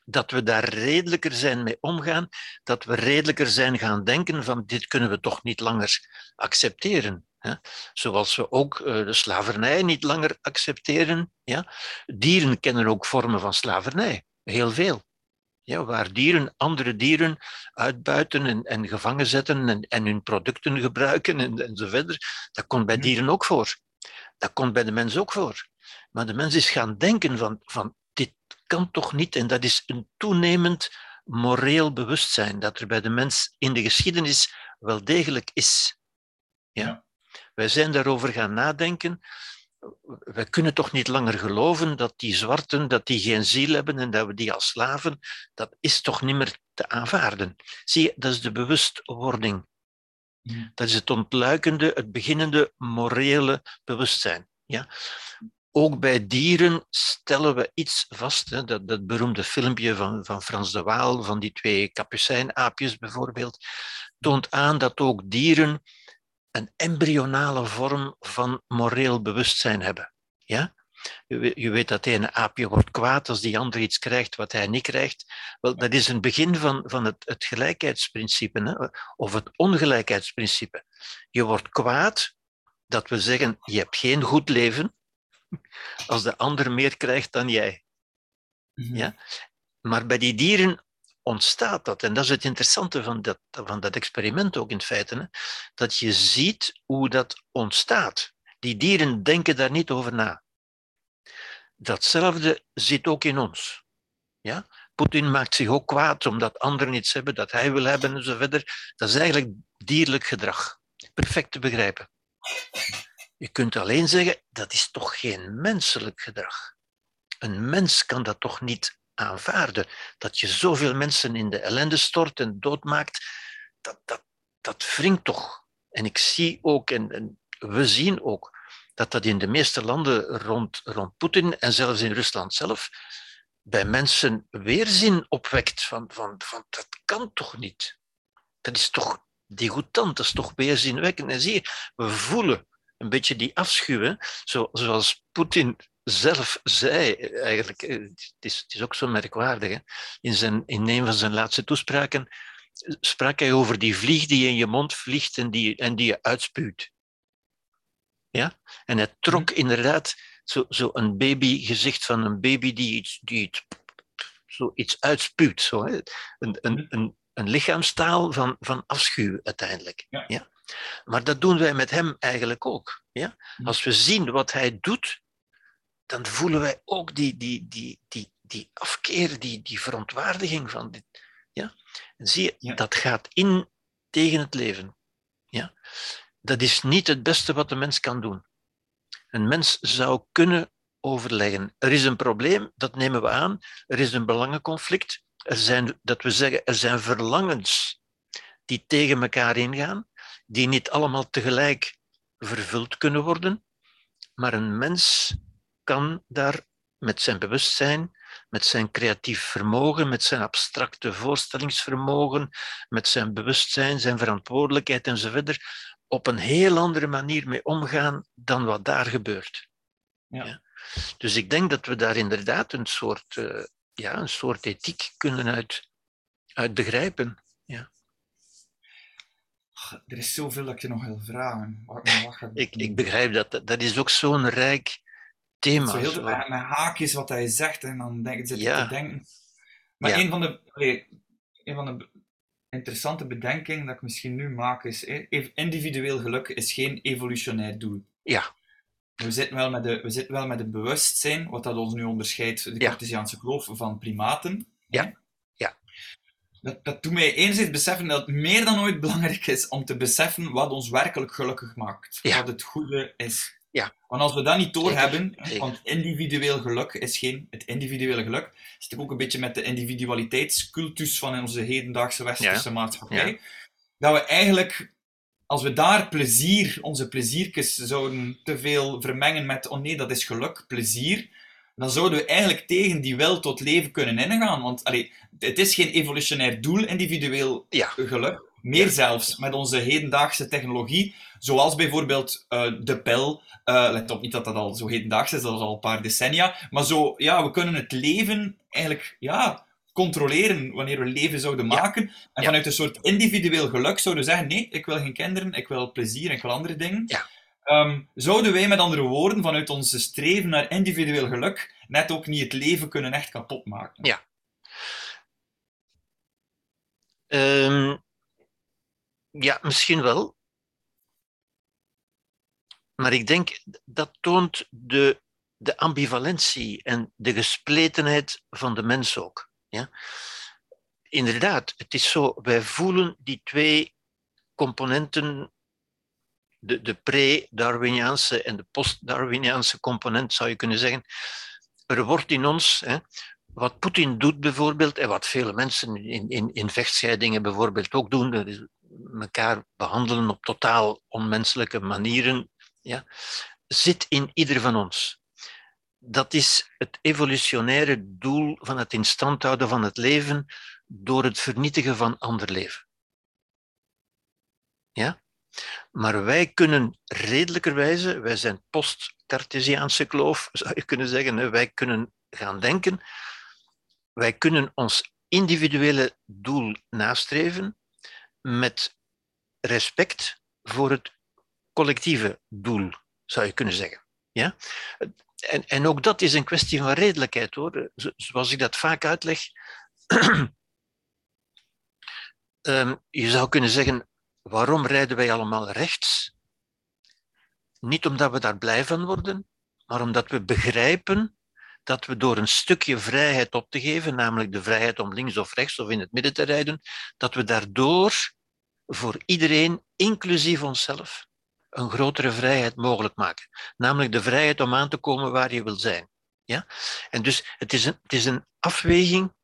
S2: dat we daar redelijker zijn mee omgaan, dat we redelijker zijn gaan denken van dit kunnen we toch niet langer accepteren. Hè? Zoals we ook eh, de slavernij niet langer accepteren. Ja? Dieren kennen ook vormen van slavernij, heel veel. Ja, waar dieren andere dieren uitbuiten en, en gevangen zetten en, en hun producten gebruiken en, en zo verder. Dat komt bij dieren ook voor. Dat komt bij de mens ook voor. Maar de mens is gaan denken van, van dit kan toch niet en dat is een toenemend moreel bewustzijn dat er bij de mens in de geschiedenis wel degelijk is. Ja?
S1: Ja.
S2: Wij zijn daarover gaan nadenken. We kunnen toch niet langer geloven dat die zwarten dat die geen ziel hebben en dat we die als slaven, dat is toch niet meer te aanvaarden. Zie je, dat is de bewustwording. Dat is het ontluikende, het beginnende morele bewustzijn. Ja? Ook bij dieren stellen we iets vast. Hè? Dat, dat beroemde filmpje van, van Frans de Waal, van die twee kapucijnaapjes bijvoorbeeld, toont aan dat ook dieren een embryonale vorm van moreel bewustzijn hebben. Ja? Je, weet, dat de ene aapje wordt kwaad als die ander iets krijgt wat hij niet krijgt. Wel, dat is een begin van, van het, het gelijkheidsprincipe, hè? of het ongelijkheidsprincipe. Je wordt kwaad, dat we zeggen, je hebt geen goed leven, als de ander meer krijgt dan jij.
S1: Mhm.
S2: Ja? Maar bij die dieren ontstaat dat. En dat is het interessante van dat, van dat experiment ook in feite. Hè? Dat je ziet hoe dat ontstaat. Die dieren denken daar niet over na. Datzelfde zit ook in ons. Ja? Poetin maakt zich ook kwaad omdat anderen iets hebben dat hij wil hebben en zo verder. Dat is eigenlijk dierlijk gedrag. Perfect te begrijpen. Je kunt alleen zeggen, dat is toch geen menselijk gedrag. Een mens kan dat toch niet aanvaarden. Dat je zoveel mensen in de ellende stort en doodmaakt, dat, dat, dat wringt toch. En ik zie ook, en, we zien ook, dat dat in de meeste landen rond, rond Poetin en zelfs in Rusland zelf bij mensen weerzin opwekt van, van, van dat kan toch niet. Dat is toch degoutant, dat is toch weerzinwekkend. En zie je, we voelen een beetje die afschuw, zoals Poetin zelf zei, eigenlijk, eh, het is, het is ook zo merkwaardig, hè? In, zijn, in een van zijn laatste toespraken sprak hij over die vlieg die in je mond vliegt en die, en die je uitspuwt. Ja? En hij trok inderdaad zo, zo een babygezicht van een baby die iets, die iets, zo iets uitspuwt. Zo, hè? Een, een, een, een lichaamstaal van, van afschuw uiteindelijk.
S1: Ja.
S2: Ja? Maar dat doen wij met hem eigenlijk ook. Ja? Als we zien wat hij doet, dan voelen wij ook die, die, die, die, die afkeer, die, die verontwaardiging van dit. Ja? En zie je,
S1: Ja.
S2: dat gaat in tegen het leven. Ja? Dat is niet het beste wat de mens kan doen. Een mens zou kunnen overleggen. Er is een probleem, dat nemen we aan. Er is een belangenconflict. Er zijn, dat we zeggen, er zijn verlangens die tegen elkaar ingaan, die niet allemaal tegelijk vervuld kunnen worden. Maar een mens kan daar met zijn bewustzijn, met zijn creatief vermogen, met zijn abstracte voorstellingsvermogen, met zijn bewustzijn, zijn verantwoordelijkheid enzovoort, op een heel andere manier mee omgaan dan wat daar gebeurt.
S1: Ja.
S2: Dus ik denk dat we daar inderdaad een soort, uh, ja, een soort ethiek kunnen uit, uit begrijpen. Ja.
S1: Er is zoveel dat ik je nog wil vragen.
S2: Ik, ik begrijp dat. Dat is ook zo'n rijk thema.
S1: Zo heel
S2: zo.
S1: met, met haakjes wat hij zegt en dan denk, zit je
S2: Ja.
S1: te denken. Maar
S2: Ja.
S1: een van de, een van de interessante bedenkingen dat ik misschien nu maak is, ev- individueel geluk is geen evolutionair doel.
S2: Ja,
S1: We zitten wel met, de, we zitten wel met het bewustzijn, wat dat ons nu onderscheidt, de
S2: Ja.
S1: Cartesiaanse kloof, van primaten.
S2: Ja. Ja.
S1: Dat, dat doet mij enerzijds beseffen dat het meer dan ooit belangrijk is om te beseffen wat ons werkelijk gelukkig maakt.
S2: Ja.
S1: Wat het goede is.
S2: Ja.
S1: Want als we dat niet doorhebben,
S2: zeker.
S1: want individueel geluk is geen... Het individuele geluk zit ook een beetje met de individualiteitscultus van onze hedendaagse westerse maatschappij. Dat we eigenlijk als we daar plezier, onze pleziertjes, zouden te veel vermengen met, oh nee, dat is geluk, plezier, dan zouden we eigenlijk tegen die wil tot leven kunnen ingaan. Want allee, het is geen evolutionair doel, individueel
S2: Ja.
S1: geluk. Meer zelfs met onze hedendaagse technologie, zoals bijvoorbeeld eh, de pil. eh, let op, niet dat dat al zo hedendaags is, dat is al een paar decennia. Maar zo, ja, we kunnen het leven eigenlijk, ja, controleren wanneer we leven zouden
S2: Ja.
S1: maken. En
S2: Ja.
S1: vanuit een soort individueel geluk zouden we zeggen: nee, ik wil geen kinderen, ik wil plezier, ik wil andere dingen.
S2: Ja.
S1: Ehm, zouden wij met andere woorden, vanuit onze streven naar individueel geluk, net ook niet het leven kunnen echt kapot maken?
S2: Ja. Ehm, ja, misschien wel. Maar ik denk dat toont de, de ambivalentie en de gespletenheid van de mens ook. Ja? inderdaad, het is zo, wij voelen die twee componenten, de, de pre-Darwiniaanse en de post-Darwiniaanse component, zou je kunnen zeggen. Er wordt in ons, hè, wat Poetin doet bijvoorbeeld, en wat vele mensen in, in, in vechtscheidingen bijvoorbeeld ook doen, elkaar behandelen op totaal onmenselijke manieren, ja, zit in ieder van ons. Dat is het evolutionaire doel van het instand houden van het leven door het vernietigen van ander leven. Ja? Maar wij kunnen redelijkerwijze, wij zijn post-Cartesiaanse kloof, zou je kunnen zeggen, wij kunnen gaan denken, wij kunnen ons individuele doel nastreven met respect voor het collectieve doel, zou je kunnen zeggen. Ja? En, en ook dat is een kwestie van redelijkheid, hoor. Zoals ik dat vaak uitleg. um, je zou kunnen zeggen, waarom rijden wij allemaal rechts? Niet omdat we daar blij van worden, maar omdat we begrijpen dat we door een stukje vrijheid op te geven, namelijk de vrijheid om links of rechts of in het midden te rijden, dat we daardoor voor iedereen, inclusief onszelf, een grotere vrijheid mogelijk maken. Namelijk de vrijheid om aan te komen waar je wil zijn. Ja? En dus het is, een, het is een afweging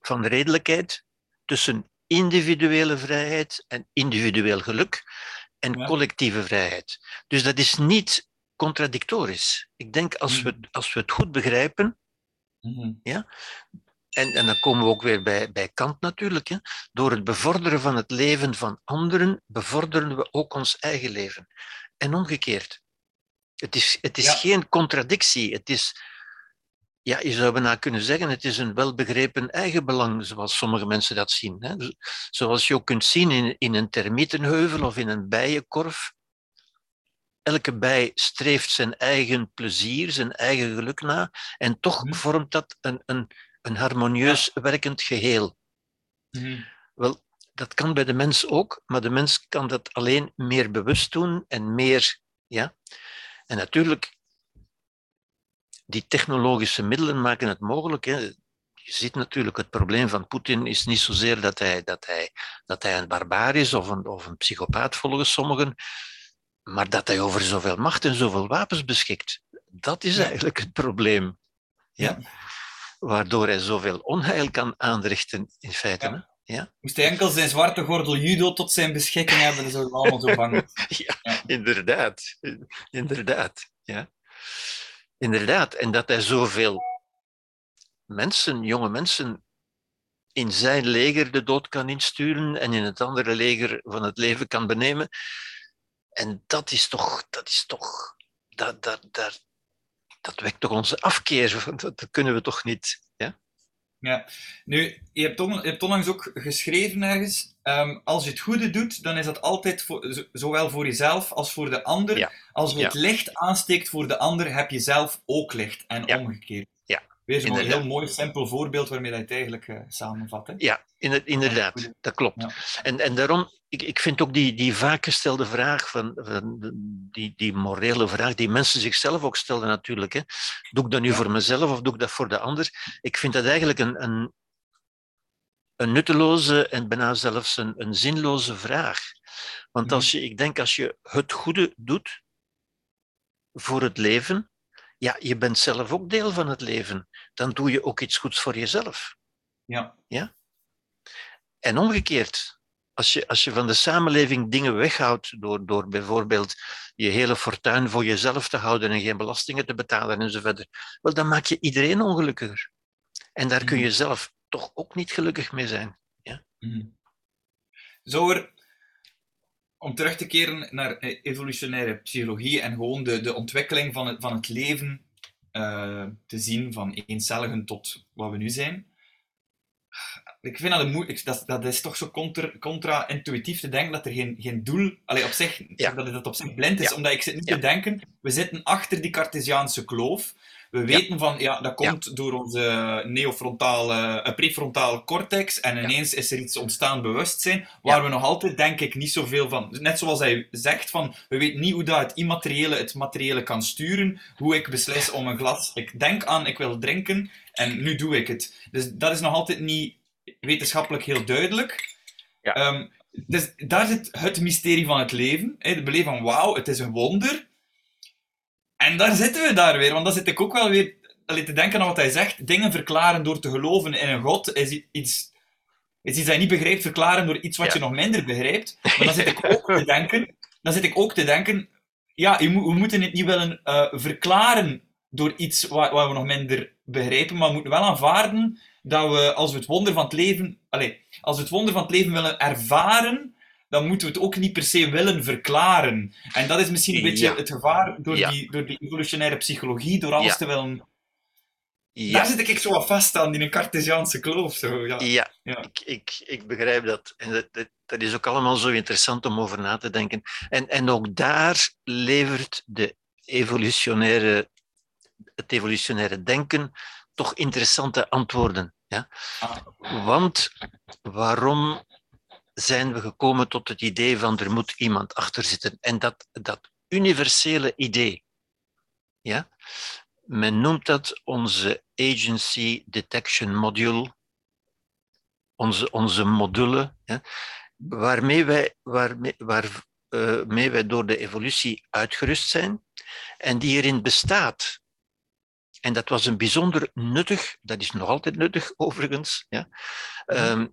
S2: van redelijkheid tussen individuele vrijheid en individueel geluk en collectieve vrijheid. Dus dat is niet contradictorisch. Ik denk als, we, mm-hmm. als we het goed begrijpen, mm-hmm. ja, en, en dan komen we ook weer bij, bij Kant natuurlijk. Hè. Door het bevorderen van het leven van anderen bevorderen we ook ons eigen leven. En omgekeerd. Het is, het is geen contradictie. Het is, ja, je zou bijna kunnen zeggen, het is een welbegrepen eigenbelang, zoals sommige mensen dat zien. Hè. Zoals je ook kunt zien in, in een termietenheuvel of in een bijenkorf. Elke bij streeft zijn eigen plezier, zijn eigen geluk na, en toch mhm. vormt dat een, een, een harmonieus werkend geheel. Mhm. Wel, dat kan bij de mens ook, maar de mens kan dat alleen meer bewust doen en meer. Ja? En natuurlijk, die technologische middelen maken het mogelijk. Hè. Je ziet natuurlijk, het probleem van Poetin is niet zozeer dat hij, dat hij, dat hij een barbaar is of een, of een psychopaat volgens sommigen, maar dat hij over zoveel macht en zoveel wapens beschikt. Dat is eigenlijk het probleem. ja waardoor hij zoveel onheil kan aanrichten, in feite. Ja. Ja?
S1: Moest hij enkel zijn zwarte gordel judo tot zijn beschikking hebben, dan zouden we allemaal zo bang
S2: ja, ja, inderdaad. Inderdaad, ja. Inderdaad. En dat hij zoveel mensen, jonge mensen, in zijn leger de dood kan insturen en in het andere leger van het leven kan benemen. En dat is toch, dat is toch, dat, dat, dat, dat wekt toch onze afkeer. Dat, kunnen we toch niet. Ja?
S1: Ja, nu, je hebt, on, je hebt onlangs ook geschreven ergens, um, als je het goede doet, dan is dat altijd voor, zowel voor jezelf als voor de ander. Als je het licht aansteekt voor de ander, heb je zelf ook licht en omgekeerd. Weer zo'n heel mooi, simpel voorbeeld waarmee dat je het eigenlijk uh, samenvat. Hè?
S2: Ja, inderdaad, dat klopt. En, en daarom, ik, ik vind ook die, die vaak gestelde vraag, van, van, die, die morele vraag, die mensen zichzelf ook stelden natuurlijk. Hè. Doe ik dat nu voor mezelf of doe ik dat voor de ander? Ik vind dat eigenlijk een, een, een nutteloze en bijna zelfs een, een zinloze vraag. Want als mhm. je, ik denk als je het goede doet voor het leven, ja, je bent zelf ook deel van het leven. Dan doe je ook iets goeds voor jezelf.
S1: Ja.
S2: ja? En omgekeerd, als je, als je van de samenleving dingen weghoudt door, door bijvoorbeeld je hele fortuin voor jezelf te houden en geen belastingen te betalen enzovoort, wel, dan maak je iedereen ongelukkiger. En daar kun je mhm. zelf toch ook niet gelukkig mee zijn. Ja? Mm.
S1: Zou er om terug te keren naar eh, evolutionaire psychologie en gewoon de, de ontwikkeling van het, van het leven uh, te zien, van eencelligen tot wat we nu zijn. Ik vind dat, een moe dat, dat is toch zo contra-intuïtief te denken dat er geen, geen doel, allee, op zich, ja. dat het op zich blind is, omdat ik zit niet te denken, we zitten achter die Cartesiaanse kloof, we weten van, ja, dat komt door onze neofrontale, uh, prefrontale cortex en ineens is er iets ontstaan bewustzijn, waar we nog altijd, denk ik, niet zoveel van... Net zoals hij zegt, van, we weten niet hoe dat het immateriële het materiële kan sturen, hoe ik beslis om een glas... Ik denk aan, ik wil drinken, en nu doe ik het. Dus dat is nog altijd niet wetenschappelijk heel duidelijk.
S2: Ja.
S1: Ehm, dus daar zit het mysterie van het leven. Hè? Het beleven van wauw, het is een wonder. En daar zitten we daar weer, want dan zit ik ook wel weer allee, te denken aan wat hij zegt. Dingen verklaren door te geloven in een god is iets, is iets dat je niet begrijpt, verklaren door iets wat
S2: Ja.
S1: je nog minder begrijpt. Maar dan zit ik ook te denken, dan zit ik ook te denken, ja, we moeten het niet willen eh, verklaren door iets wat, wat we nog minder begrijpen, maar we moeten wel aanvaarden dat we, als we het wonder van het leven, allee, als we het wonder van het leven willen ervaren, dan moeten we het ook niet per se willen verklaren. En dat is misschien een beetje
S2: Ja.
S1: het gevaar door,
S2: Ja.
S1: die, door die evolutionaire psychologie, door alles
S2: Ja.
S1: te willen...
S2: Ja,
S1: Daar zit ik zo wat vast aan, in een Cartesiaanse kloof. Zo, ja.
S2: ja,
S1: Ja.
S2: Ik, ik, ik begrijp dat. En dat, dat. dat is ook allemaal zo interessant om over na te denken. En, en ook daar levert de evolutionaire, het evolutionaire denken toch interessante antwoorden. Ja?
S1: Ah.
S2: Want waarom zijn we gekomen tot het idee van er moet iemand achter zitten? En dat, dat universele idee, ja? men noemt dat onze Agency Detection Module, onze, onze module, ja? waarmee, wij, waarmee, waarmee wij door de evolutie uitgerust zijn en die erin bestaat. En dat was een bijzonder nuttig, dat is nog altijd nuttig overigens, ja? Ehm,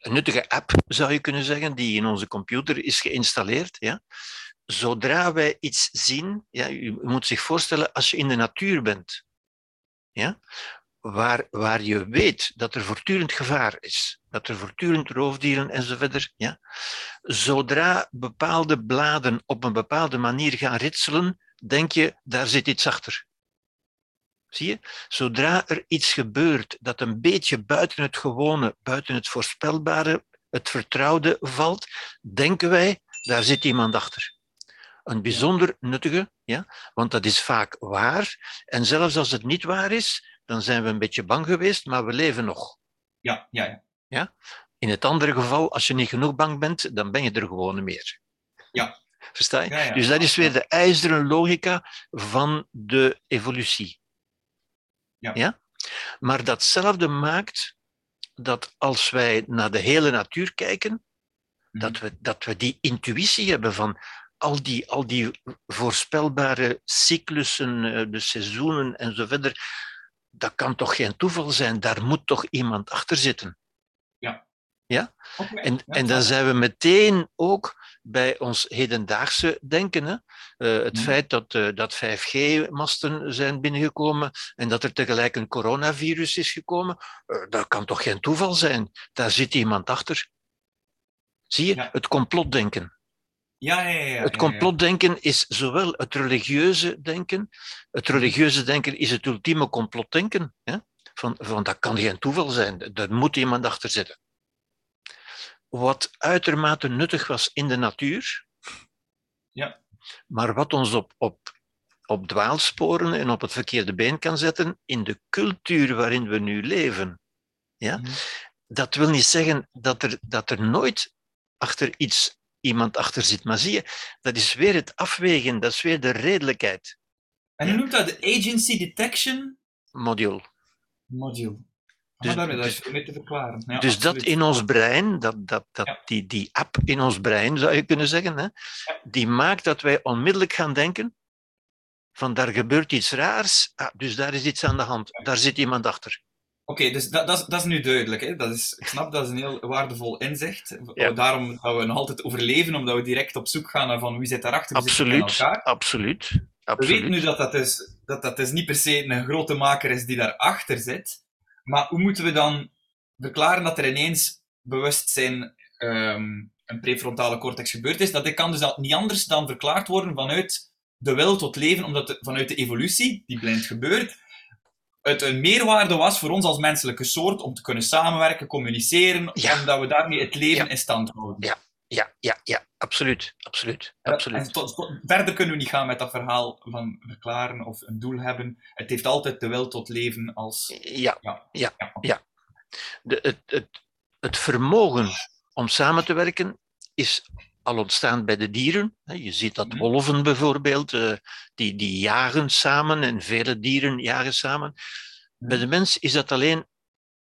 S2: een nuttige app zou je kunnen zeggen, die in onze computer is geïnstalleerd. Ja? Zodra wij iets zien, ja, u moet zich voorstellen als je in de natuur bent, ja? waar, waar je weet dat er voortdurend gevaar is, dat er voortdurend roofdieren enzovoort, ja? zodra bepaalde bladen op een bepaalde manier gaan ritselen, denk je, daar zit iets achter. Zie je? Zodra er iets gebeurt dat een beetje buiten het gewone, buiten het voorspelbare, het vertrouwde valt, denken wij, daar zit iemand achter. Een bijzonder nuttige, ja? want dat is vaak waar. En zelfs als het niet waar is, dan zijn we een beetje bang geweest, maar we leven nog.
S1: Ja, ja, ja.
S2: In het andere geval, als je niet genoeg bang bent, dan ben je er gewoon meer.
S1: Ja.
S2: Versta je?
S1: Ja, ja.
S2: Dus dat is weer de ijzeren logica van de evolutie.
S1: Ja.
S2: Maar datzelfde maakt dat als wij naar de hele natuur kijken, dat, we, dat we die intuïtie hebben van al die, al die voorspelbare cyclussen, eh, de seizoenen en zo verder. Dat kan toch geen toeval zijn? Daar moet toch iemand achter zitten?
S1: Oké,
S2: En,
S1: ja,
S2: en dan zijn we meteen ook bij ons hedendaagse denken. Hè? Eh, het
S1: Mhm.
S2: feit dat, eh, dat 5G-masten zijn binnengekomen en dat er tegelijk een coronavirus is gekomen, eh, dat kan toch geen toeval zijn? Daar zit iemand achter. Zie je?
S1: Ja.
S2: Het complotdenken.
S1: Ja, ja, ja. ja,
S2: Het
S1: ja,
S2: complotdenken is zowel het religieuze denken, het religieuze denken is het ultieme complotdenken. Hè? Van, van dat kan geen toeval zijn, daar moet iemand achter zitten. Wat uitermate nuttig was in de natuur,
S1: Ja.
S2: maar wat ons op, op, op dwaalsporen en op het verkeerde been kan zetten in de cultuur waarin we nu leven. Ja?
S1: Mhm.
S2: Dat wil niet zeggen dat er, dat er nooit achter iets iemand achter zit. Maar zie je, dat is weer het afwegen, dat is weer de redelijkheid.
S1: En je noemt dat de Agency Detection
S2: Module.
S1: Module.
S2: Dus-
S1: maar daarmee, dat
S2: dus-
S1: is te verklaren. Ja,
S2: dus dat
S1: absoluut.
S2: in ons brein, dat, dat, dat,
S1: Ja.
S2: die, die app in ons brein zou je kunnen zeggen, hè, die maakt dat wij onmiddellijk gaan denken van daar gebeurt iets raars, ah, dus daar is iets aan de hand, daar zit iemand achter.
S1: Oké, dus dat, dat, is, dat is nu duidelijk. Hè? Dat is, ik snap, dat is een heel waardevol inzicht.
S2: Ja.
S1: Daarom dat we nog altijd overleven, omdat we direct op zoek gaan naar van wie zit daarachter, wie zit er in
S2: Absoluut, absoluut,
S1: We
S2: absoluut.
S1: weten nu dat dat, dus, dat dat dus niet per se een grote maker is die daarachter zit. Maar hoe moeten we dan verklaren dat er ineens bewustzijn ehm een prefrontale cortex gebeurd is? Dat dit kan dus al niet anders dan verklaard worden vanuit de wil tot leven, omdat de- vanuit de evolutie, die blind gebeurt, het een meerwaarde was voor ons als menselijke soort om te kunnen samenwerken, communiceren,
S2: Ja.
S1: omdat we daarmee het leven
S2: Ja.
S1: in stand houden.
S2: Ja. Ja, ja, ja, absoluut, absoluut, absoluut.
S1: Tot- tot- verder kunnen we niet gaan met dat verhaal van verklaren of een doel hebben. Het heeft altijd de wil tot leven als.
S2: Ja,
S1: Ja,
S2: Ja, de, het, het, het vermogen om samen te werken is al ontstaan bij de dieren. Je ziet dat
S1: Mhm.
S2: wolven bijvoorbeeld, eh, die, die jagen samen en vele dieren jagen samen. Bij de mens is dat alleen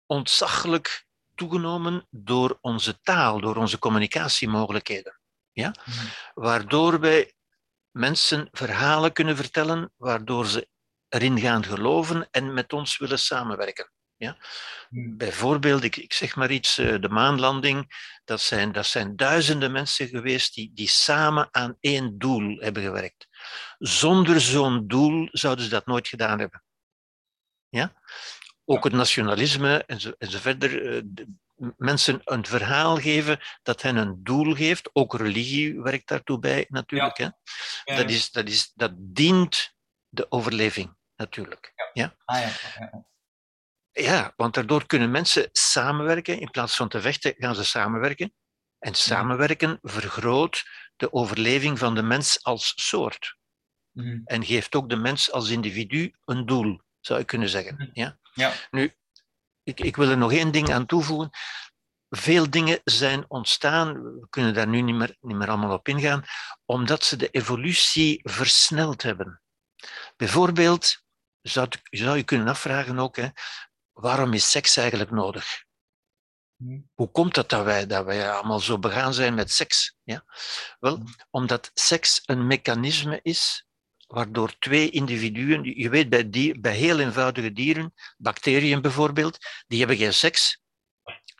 S2: ontzaglijk toegenomen door onze taal, door onze communicatiemogelijkheden. Ja?
S1: Mhm.
S2: Waardoor wij mensen verhalen kunnen vertellen, waardoor ze erin gaan geloven en met ons willen samenwerken. Ja?
S1: Mhm.
S2: Bijvoorbeeld, ik, ik zeg maar iets, eh, de maanlanding, dat zijn, dat zijn duizenden mensen geweest die, die samen aan één doel hebben gewerkt. Zonder zo'n doel zouden ze dat nooit gedaan hebben. Ja? Ook het nationalisme en zo, en zo verder. eh, de- mensen een verhaal geven dat hen een doel geeft. Ook religie werkt daartoe bij, natuurlijk. Hè? Dat, is, dat, is, dat dient de overleving, natuurlijk.
S1: Ah, ja. ja, ja.
S2: Ja, want daardoor kunnen mensen samenwerken. In plaats van te vechten, gaan ze samenwerken. En samenwerken vergroot de overleving van de mens als soort.
S1: Mhm.
S2: En geeft ook de mens als individu een doel, zou je kunnen zeggen.
S1: Mhm.
S2: Ja?
S1: Ja.
S2: Nu, ik, ik wil er nog één ding aan toevoegen. Veel dingen zijn ontstaan, we kunnen daar nu niet meer, niet meer allemaal op ingaan, omdat ze de evolutie versneld hebben. Bijvoorbeeld, zou, zou je kunnen afvragen ook, hè, waarom is seks eigenlijk nodig?
S1: Mhm.
S2: Hoe komt het dat wij, dat wij allemaal zo begaan zijn met seks? Ja? Wel,
S1: Mhm.
S2: omdat seks een mechanisme is waardoor twee individuen, je weet bij, bij heel eenvoudige dieren, bacteriën bijvoorbeeld, die hebben geen seks,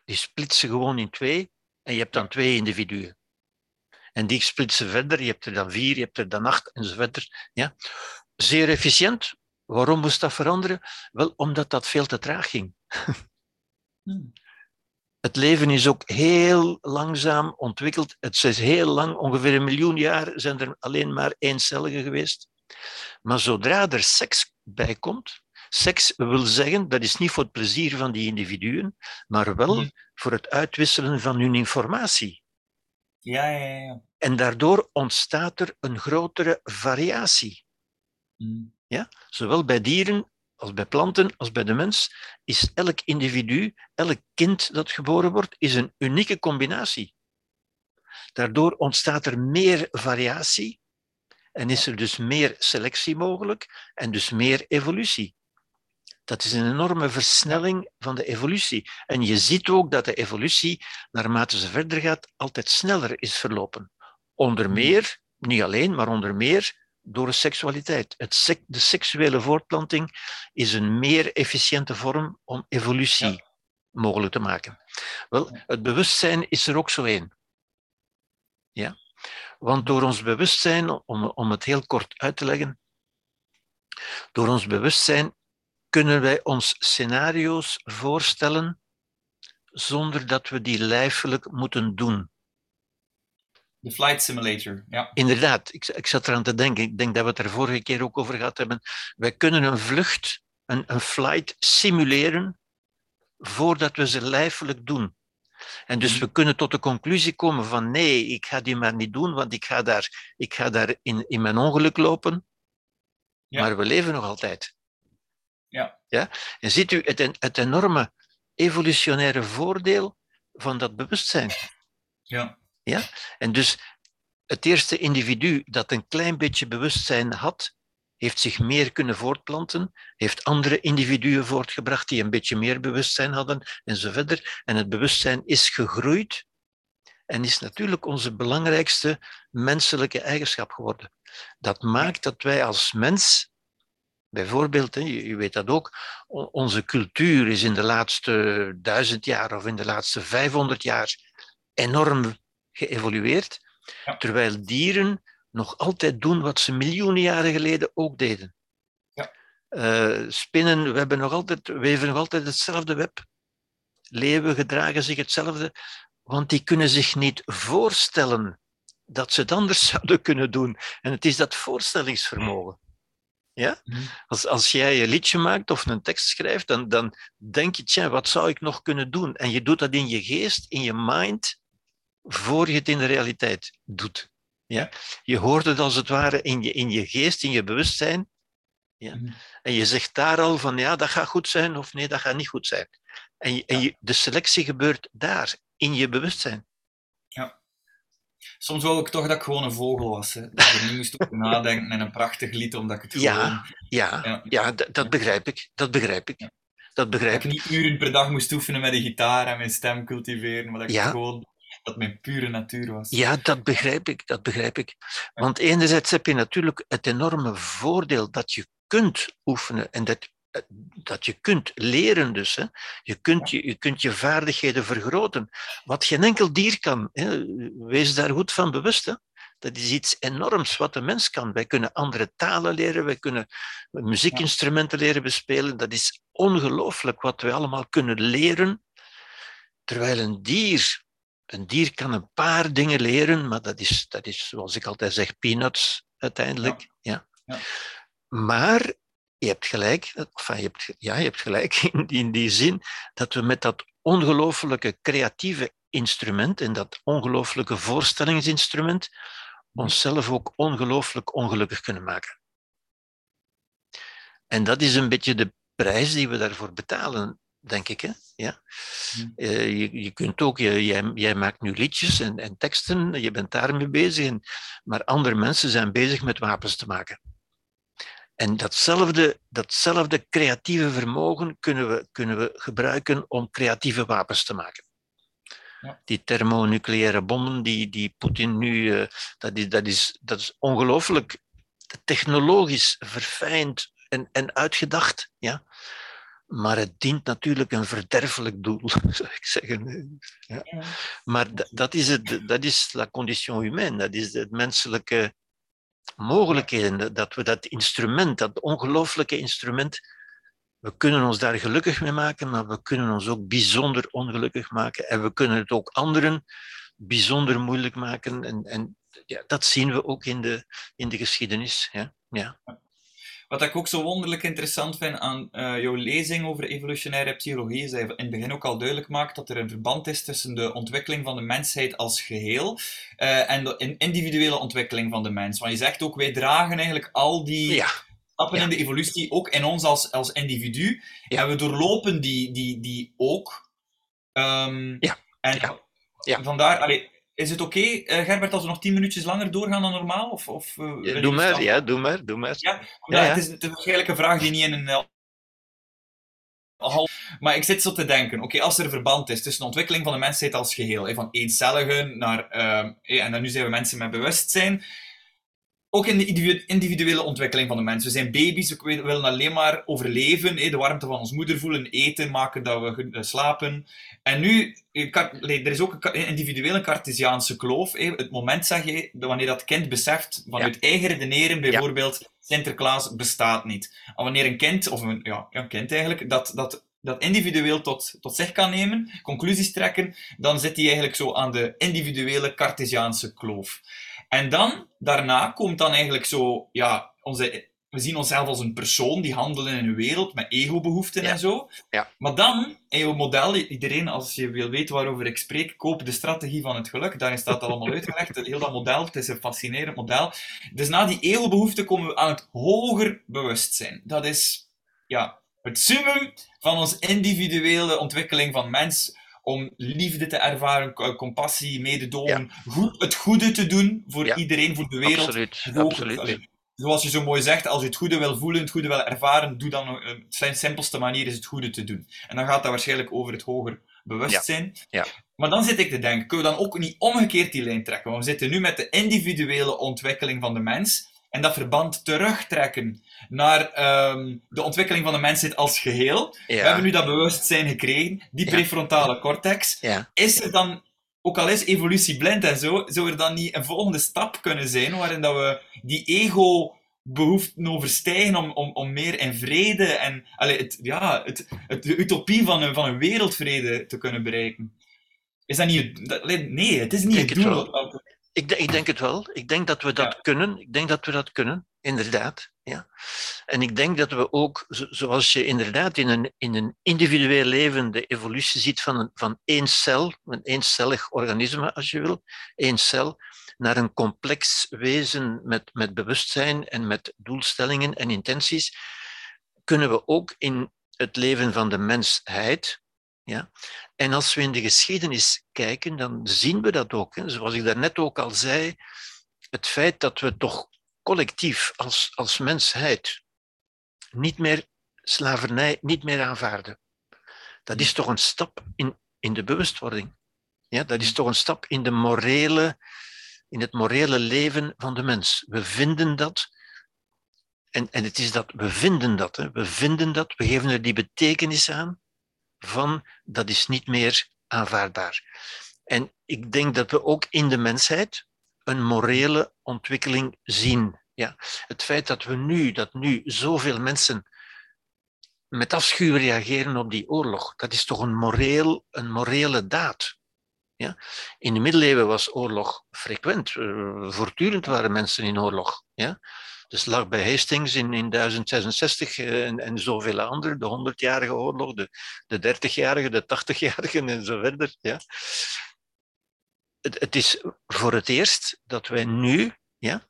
S2: die splitsen gewoon in twee en je hebt dan twee individuen. En die splitsen verder, je hebt er dan vier, je hebt er dan acht enzovoort. Ja? Zeer efficiënt. Waarom moest dat veranderen? Wel, omdat dat veel te traag ging. Het leven is ook heel langzaam ontwikkeld. Het is heel lang, ongeveer een miljoen jaar, zijn er alleen maar eencelligen geweest. Maar zodra er seks bij komt, seks wil zeggen, dat is niet voor het plezier van die individuen, maar wel
S1: Mhm.
S2: voor het uitwisselen van hun informatie.
S1: Ja, ja, ja, ja.
S2: En daardoor ontstaat er een grotere variatie.
S1: Mhm.
S2: Zowel bij dieren als bij planten als bij de mens is elk individu, elk kind dat geboren wordt, is een unieke combinatie. Daardoor ontstaat er meer variatie en is er dus meer selectie mogelijk en dus meer evolutie. Dat is een enorme versnelling van de evolutie. En je ziet ook dat de evolutie, naarmate ze verder gaat, altijd sneller is verlopen. Onder meer, niet alleen, maar onder meer door de seksualiteit. Het de seksuele voortplanting is een meer efficiënte vorm om evolutie
S1: Ja.
S2: mogelijk te maken. Wel, het bewustzijn is er ook zo één. Ja? Want door ons bewustzijn, om, om het heel kort uit te leggen, door ons bewustzijn kunnen wij ons scenario's voorstellen zonder dat we die lijfelijk moeten doen.
S1: De flight simulator, ja.
S2: Inderdaad, ik, ik zat eraan te denken, ik denk dat we het er vorige keer ook over gehad hebben. Wij kunnen een vlucht, een, een flight simuleren voordat we ze lijfelijk doen. En dus
S1: Mhm.
S2: we kunnen tot de conclusie komen van nee, ik ga die maar niet doen, want ik ga daar, ik ga daar in, in mijn ongeluk lopen.
S1: Ja.
S2: Maar we leven nog altijd.
S1: Ja.
S2: Ja? En ziet u het, het enorme evolutionaire voordeel van dat bewustzijn?
S1: Ja.
S2: En dus het eerste individu dat een klein beetje bewustzijn had, heeft zich meer kunnen voortplanten, heeft andere individuen voortgebracht die een beetje meer bewustzijn hadden en zo verder. En het bewustzijn is gegroeid en is natuurlijk onze belangrijkste menselijke eigenschap geworden. Dat maakt dat wij als mens, bijvoorbeeld, je, weet dat ook, onze cultuur is in de laatste duizend jaar of in de laatste vijfhonderd jaar enorm geëvolueerd, terwijl dieren nog altijd doen wat ze miljoenen jaren geleden ook deden.
S1: Ja.
S2: Eh, spinnen, we hebben nog altijd, weven nog altijd hetzelfde web. Leeuwen gedragen zich hetzelfde, want die kunnen zich niet voorstellen dat ze het anders zouden kunnen doen. En het is dat voorstellingsvermogen. Ja?
S1: Mhm.
S2: Als, als jij een liedje maakt of een tekst schrijft, dan, dan denk je, tja, wat zou ik nog kunnen doen? En je doet dat in je geest, in je mind, voor je het in de realiteit doet. Ja? Je hoort het als het ware in je, in je geest, in je bewustzijn. Ja?
S1: Mhm.
S2: En je zegt daar al van, ja, dat gaat goed zijn of nee, dat gaat niet goed zijn. En, je, en je, de selectie gebeurt daar, in je bewustzijn.
S1: Soms wou ik toch dat ik gewoon een vogel was. Hè. Dat ik niet moest over nadenken en een prachtig lied, omdat ik het
S2: Ja.
S1: gewoon...
S2: Ja,
S1: Ja.
S2: ja. dat begrijp ik. Dat begrijp ik. dat begrijp
S1: ik. Dat ik niet uren per dag moest oefenen met de gitaar en mijn stem cultiveren, maar dat ik gewoon dat mijn pure natuur was.
S2: Ja, dat begrijp ik, dat begrijp ik. Want enerzijds heb je natuurlijk het enorme voordeel dat je kunt oefenen en dat, dat je kunt leren dus. Hè. Je, kunt je, je kunt je vaardigheden vergroten, wat geen enkel dier kan. Hè. Wees daar goed van bewust. Hè. Dat is iets enorms wat de mens kan. Wij kunnen andere talen leren, wij kunnen muziekinstrumenten leren bespelen. Dat is ongelooflijk wat we allemaal kunnen leren. Terwijl een dier, een dier kan een paar dingen leren, maar dat is, dat is zoals ik altijd zeg, peanuts uiteindelijk. Ja. ja. Maar je hebt gelijk, enfin, je hebt, ja, je hebt gelijk in die, in die zin dat we met dat ongelooflijke creatieve instrument en dat ongelooflijke voorstellingsinstrument onszelf ook ongelooflijk ongelukkig kunnen maken. En dat is een beetje de prijs die we daarvoor betalen, denk ik. Hè? Ja? Uh, je, je, kunt ook, je, jij, jij, maakt nu liedjes en, en teksten, je bent daarmee bezig, en, maar andere mensen zijn bezig met wapens te maken. En datzelfde, datzelfde creatieve vermogen kunnen we, kunnen we gebruiken om creatieve wapens te maken. Ja. Die thermonucleaire bommen die, die Poetin nu, uh, dat, is, dat, is, dat is ongelooflijk technologisch verfijnd en, en uitgedacht. Ja? Maar het dient natuurlijk een verderfelijk doel, zou ik zeggen. Ja. ja. Maar dat is, het, dat is la condition humaine, dat is het menselijke mogelijkheden, dat we dat instrument, dat ongelooflijke instrument, we kunnen ons daar gelukkig mee maken, maar we kunnen ons ook bijzonder ongelukkig maken. En we kunnen het ook anderen bijzonder moeilijk maken. En, en ja, dat zien we ook in de, in de geschiedenis. Ja. Ja.
S1: Wat ik ook zo wonderlijk interessant vind aan uh, jouw lezing over evolutionaire psychologie, is dat je in het begin ook al duidelijk maakt dat er een verband is tussen de ontwikkeling van de mensheid als geheel uh, en de individuele ontwikkeling van de mens. Want je zegt ook, wij dragen eigenlijk al die ja. stappen in de evolutie ook in ons als, als individu. En we doorlopen die, die, die ook. Um, ja. En vandaar, allee, is het oké, okay, uh, Gerbert, als we nog tien minuutjes langer doorgaan dan normaal? Of, of,
S2: uh, ja, doe maar, ja, doe maar, doe maar.
S1: Ja, ja, Het, is, het is waarschijnlijk een vraag die niet in een... Uh, maar ik zit zo te denken, oké, als er een verband is tussen de ontwikkeling van de mensheid als geheel, van eencelligen naar, ehm, en dan nu zijn we mensen met bewustzijn, ook in de individuele ontwikkeling van de mens. We zijn baby's, we willen alleen maar overleven, de warmte van ons moeder voelen, eten, maken dat we eh, slapen. En nu, er is ook een individuele Cartesiaanse kloof. Het moment, zeg je, wanneer dat kind beseft, vanuit eigen redeneren, bijvoorbeeld, Sinterklaas bestaat niet. En wanneer een kind, of een, ja, een kind eigenlijk, dat, dat dat individueel tot, tot zich kan nemen, conclusies trekken, dan zit hij eigenlijk zo aan de individuele Cartesiaanse kloof. En dan, daarna komt dan eigenlijk zo, ja, onze, we zien onszelf als een persoon die handelt in een wereld met ego-behoeften en zo.
S2: Ja.
S1: Maar dan, in jouw model, iedereen, als je wil weten waarover ik spreek, koop de strategie van het geluk. Daarin staat dat allemaal uitgelegd. Heel dat model, het is een fascinerend model. Dus na die ego-behoeften komen we aan het hoger bewustzijn. Dat is, ja, het summum van onze individuele ontwikkeling van mens om liefde te ervaren, compassie, mededogen, goed, het goede te doen voor iedereen, voor de wereld.
S2: Absoluut, absoluut.
S1: zoals je zo mooi zegt, als je het goede wil voelen, het goede wil ervaren, doe dan een zijn simpelste manier is het goede te doen. En dan gaat dat waarschijnlijk over het hoger bewustzijn.
S2: Ja.
S1: Maar dan zit ik te denken, kunnen we dan ook niet omgekeerd die lijn trekken? Want we zitten nu met de individuele ontwikkeling van de mens en dat verband terugtrekken naar um, de ontwikkeling van de mensheid als geheel. We hebben nu dat bewustzijn gekregen, die prefrontale cortex.
S2: Ja.
S1: Is er dan, ook al is evolutie blind en zo, zou er dan niet een volgende stap kunnen zijn waarin dat we die ego behoeften overstijgen om, om, om meer in vrede en allee, het, ja, het, het, de utopie van een, van een wereldvrede te kunnen bereiken? Is dat niet... Nee, het is niet het doel.
S2: Ik, ik, denk het wel. Ik denk dat we dat kunnen. Ik denk dat we dat kunnen, inderdaad. Ja. En ik denk dat we ook, zoals je inderdaad in een, in een individueel leven de evolutie ziet van, een, van één cel, een eencellig organisme als je wil, één cel, naar een complex wezen met, met bewustzijn en met doelstellingen en intenties, kunnen we ook in het leven van de mensheid, ja, en als we in de geschiedenis kijken, dan zien we dat ook. Hè. Zoals ik daarnet ook al zei, het feit dat we toch collectief als, als mensheid niet meer slavernij niet meer aanvaarden. Dat is toch een stap in, in de bewustwording. Ja, dat is toch een stap in, de morele, in het morele leven van de mens. We vinden dat. En, en het is dat, we vinden dat. Hè. We vinden dat, we geven er die betekenis aan van dat is niet meer aanvaardbaar. En ik denk dat we ook in de mensheid een morele ontwikkeling zien. Ja. Het feit dat we nu, dat nu zoveel mensen met afschuw reageren op die oorlog, dat is toch een, moreel, een morele daad. Ja? In de middeleeuwen was oorlog frequent. Uh, voortdurend waren mensen in oorlog. Ja? De slag bij Hastings in, in 1066 uh, en, en zoveel andere, de 100-jarige oorlog, de, de 30-jarige, de 80-jarige en zo verder. Ja? Het, het, is voor het eerst dat wij nu, ja,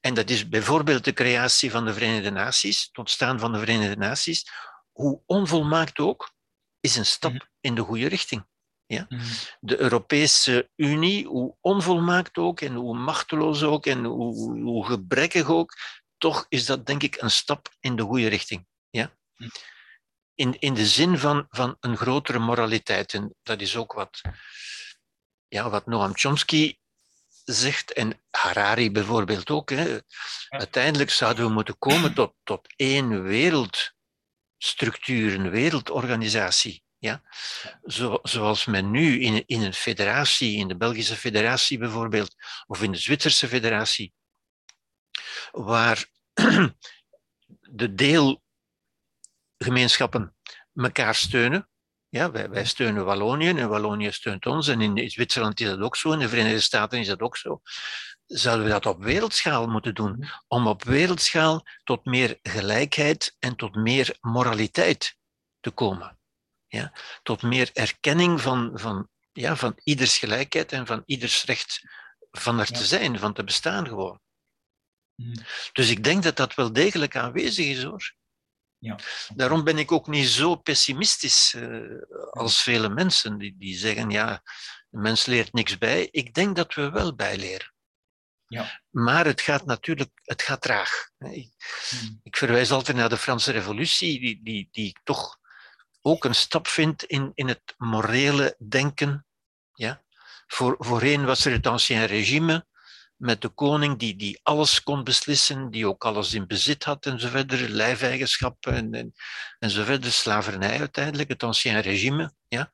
S2: en dat is bijvoorbeeld de creatie van de Verenigde Naties, het ontstaan van de Verenigde Naties, hoe onvolmaakt ook, is een stap mhm. in de goede richting. Ja? Mhm. De Europese Unie, hoe onvolmaakt ook en hoe machteloos ook en hoe, hoe gebrekkig ook, toch is dat denk ik een stap in de goede richting. Ja? Mhm. In, in de zin van, van een grotere moraliteit. En dat is ook wat, ja, wat Noam Chomsky zegt, en Harari bijvoorbeeld ook. Hè. Uiteindelijk zouden we moeten komen tot, tot één wereldstructuur, een wereldorganisatie. Ja? Zo, zoals men nu in, in een federatie, in de Belgische federatie bijvoorbeeld, of in de Zwitserse federatie, waar de deelgemeenschappen elkaar steunen. Ja, wij, wij steunen Wallonië en Wallonië steunt ons. En in Zwitserland is dat ook zo, in de Verenigde Staten is dat ook zo. Zouden we dat op wereldschaal moeten doen? Om op wereldschaal tot meer gelijkheid en tot meer moraliteit te komen ja, tot meer erkenning van, van, ja, van ieders gelijkheid en van ieders recht van er te zijn, van te bestaan gewoon. Hmm. Dus ik denk dat dat wel degelijk aanwezig is hoor. Ja. Daarom ben ik ook niet zo pessimistisch uh, als vele mensen die, die zeggen, ja, de mens leert niks bij. Ik denk dat we wel bijleren. Ja. Maar het gaat natuurlijk het gaat traag. Ik, hmm. ik verwijs altijd naar de Franse Revolutie, die, die, die toch ook een stap vindt in, in het morele denken. Ja? Voor, voorheen was er het ancien regime met de koning die, die alles kon beslissen, die ook alles in bezit had en zo lijfeigenschappen en, en, en slavernij uiteindelijk, het ancien regime. Ja?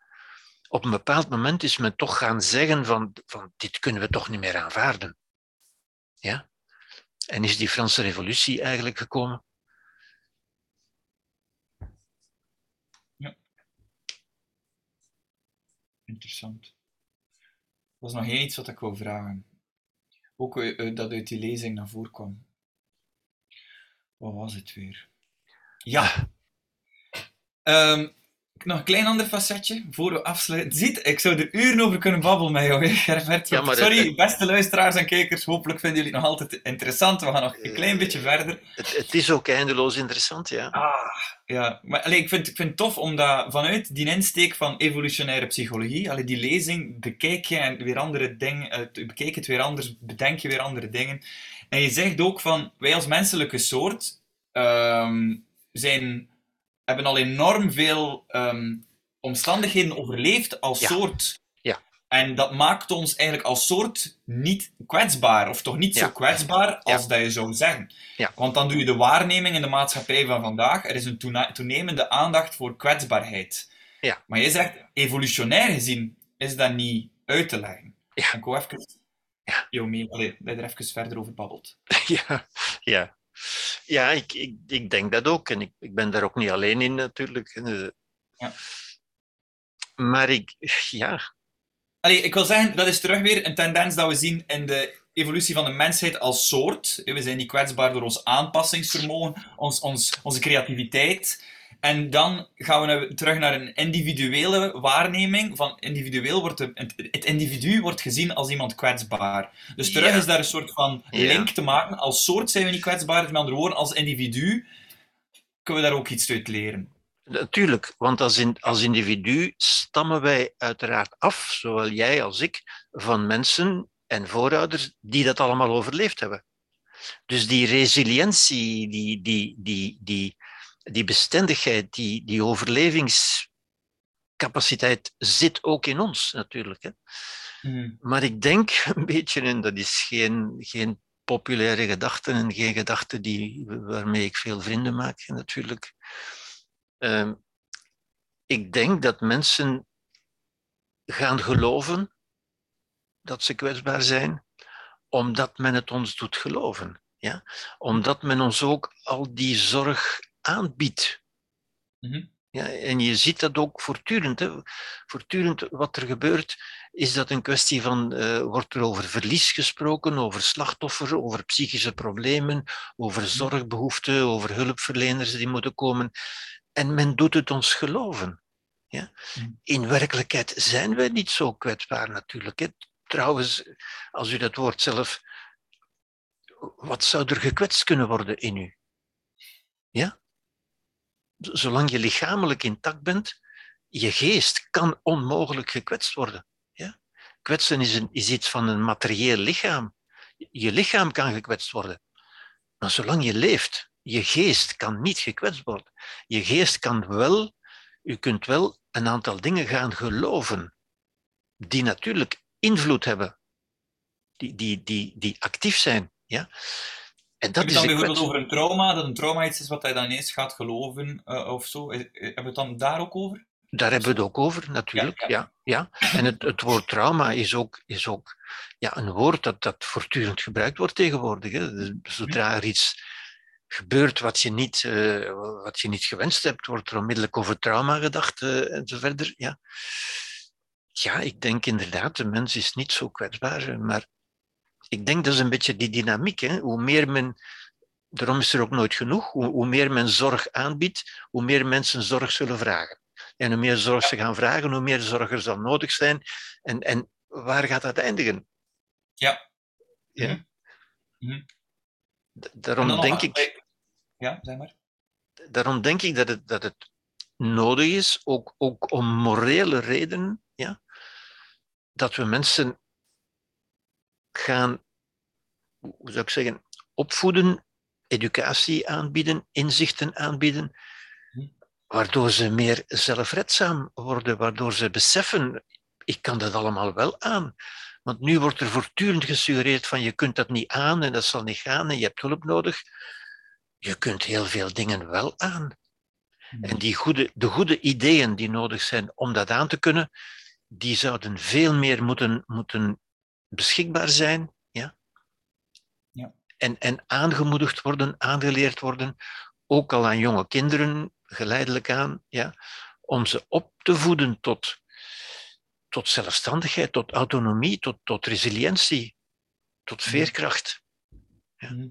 S2: Op een bepaald moment is men toch gaan zeggen van, van dit kunnen we toch niet meer aanvaarden. Ja? En is die Franse revolutie eigenlijk gekomen?
S1: Interessant. Er was nog één iets wat ik wou vragen. Ook uh, dat uit die lezing naar voren kwam. Wat was het weer? Ja. Um, nog een klein ander facetje voor we afsluiten. Ziet, ik zou er uren over kunnen babbelen met jou, Gerbert. Ja, Sorry, beste luisteraars en kijkers. Hopelijk vinden jullie het nog altijd interessant. We gaan nog een klein beetje verder.
S2: Het, het is ook eindeloos interessant, ja.
S1: Ah, ja. Maar allee, ik, vind, ik vind het tof omdat vanuit die insteek van evolutionaire psychologie, allee, die lezing, bekijk je en weer andere dingen, uh, bekijk het weer anders, bedenk je weer andere dingen. En je zegt ook van, wij als menselijke soort um, zijn hebben al enorm veel ehm, omstandigheden overleefd als soort.
S2: Ja.
S1: En dat maakt ons eigenlijk als soort niet kwetsbaar, of toch niet zo kwetsbaar als dat je zou zeggen. Want dan doe je de waarneming in de maatschappij van vandaag. Er is een toenemende aandacht voor kwetsbaarheid.
S2: Ja.
S1: Maar je zegt, evolutionair gezien is dat niet uit te leggen. Ja. En ik wou even ja. mee, dat je er even verder over babbelt.
S2: Ja, ja. Ja, ik, ik, ik denk dat ook. En ik, ik ben daar ook niet alleen in natuurlijk. Eh, ja. Maar ik, ja.
S1: Allee, ik wil zeggen, dat is terug weer een tendens dat we zien in de evolutie van de mensheid als soort. We zijn niet kwetsbaar door ons aanpassingsvermogen, ons, ons, onze creativiteit. En dan gaan we terug naar een individuele waarneming. Van individueel wordt het individu wordt gezien als iemand kwetsbaar. Dus terug is daar een soort van link te maken. Als soort zijn we niet kwetsbaar. Met andere woorden, als individu kunnen we daar ook iets uit leren.
S2: Natuurlijk, want als, in, als individu stammen wij uiteraard af, zowel jij als ik, van mensen en voorouders die dat allemaal overleefd hebben. Dus die resilientie, die, die, die, die, die bestendigheid, die, die overlevingscapaciteit zit ook in ons natuurlijk. Hè.
S1: Mhm.
S2: Maar ik denk een beetje, en dat is geen, geen populaire gedachte en geen gedachte die, waarmee ik veel vrienden maak natuurlijk. Ehm, ik denk dat mensen gaan geloven dat ze kwetsbaar zijn, omdat men het ons doet geloven. Ja? Omdat men ons ook al die zorg aanbiedt.
S1: Mhm.
S2: Ja, en je ziet dat ook voortdurend. Hè. Voortdurend wat er gebeurt, is dat een kwestie van, eh, wordt er over verlies gesproken, over slachtoffer, over psychische problemen, over zorgbehoeften, over hulpverleners die moeten komen. En men doet het ons geloven. Ja?
S1: Mhm.
S2: In werkelijkheid zijn wij niet zo kwetsbaar natuurlijk. Hè. Trouwens, als u dat woord zelf, wat zou er gekwetst kunnen worden in u? Ja? Zolang je lichamelijk intact bent, je geest kan onmogelijk gekwetst worden. Ja? Kwetsen is, is iets van een materieel lichaam. Je lichaam kan gekwetst worden. Maar zolang je leeft, je geest kan niet gekwetst worden. Je geest kan wel, u kunt wel een aantal dingen gaan geloven, die natuurlijk invloed hebben, die, die, die, die actief zijn. Ja? En dat
S1: Heb je dan bijvoorbeeld over een trauma, dat een trauma iets is wat hij dan ineens gaat geloven eh, of zo? Eh, eh, Hebben we het dan daar ook over?
S2: Daar hebben we het ook over, natuurlijk.
S1: Ja,
S2: Ja, ja. En het, het woord trauma is ook, is ook ja, een woord dat, dat voortdurend gebruikt wordt tegenwoordig. Hè. Dus Zodra er iets gebeurt wat je, niet, wat je niet gewenst hebt, wordt er onmiddellijk over trauma gedacht eh, en zo verder. Ja. ja, ik denk inderdaad, de mens is niet zo kwetsbaar. Maar ik denk dat is een beetje die dynamiek. Hè. Hoe meer men, daarom is er ook nooit genoeg, hoe, hoe meer men zorg aanbiedt, hoe meer mensen zorg zullen vragen. En hoe meer zorg ze gaan vragen, hoe meer zorg er zal nodig zijn. En, en waar gaat dat eindigen?
S1: Ja.
S2: Ja.
S1: Mhm. Mhm.
S2: Daarom
S1: dan
S2: denk, ik,
S1: Ja, zeg maar.
S2: daarom denk ik dat het, dat het nodig is, ook, ook om morele redenen, ja, dat we mensen gaan, hoe zou ik zeggen, opvoeden, educatie aanbieden, inzichten aanbieden, waardoor ze meer zelfredzaam worden, waardoor ze beseffen, ik kan dat allemaal wel aan. Want nu wordt er voortdurend gesuggereerd van je kunt dat niet aan en dat zal niet gaan en je hebt hulp nodig. Je kunt heel veel dingen wel aan. En die goede, de goede ideeën die nodig zijn om dat aan te kunnen, die zouden veel meer moeten, moeten beschikbaar zijn. Ja?
S1: Ja.
S2: En, en aangemoedigd worden, aangeleerd worden, ook al aan jonge kinderen, geleidelijk aan, ja? om ze op te voeden tot, tot zelfstandigheid, tot autonomie, tot, tot resilientie, tot veerkracht.
S1: Mhm.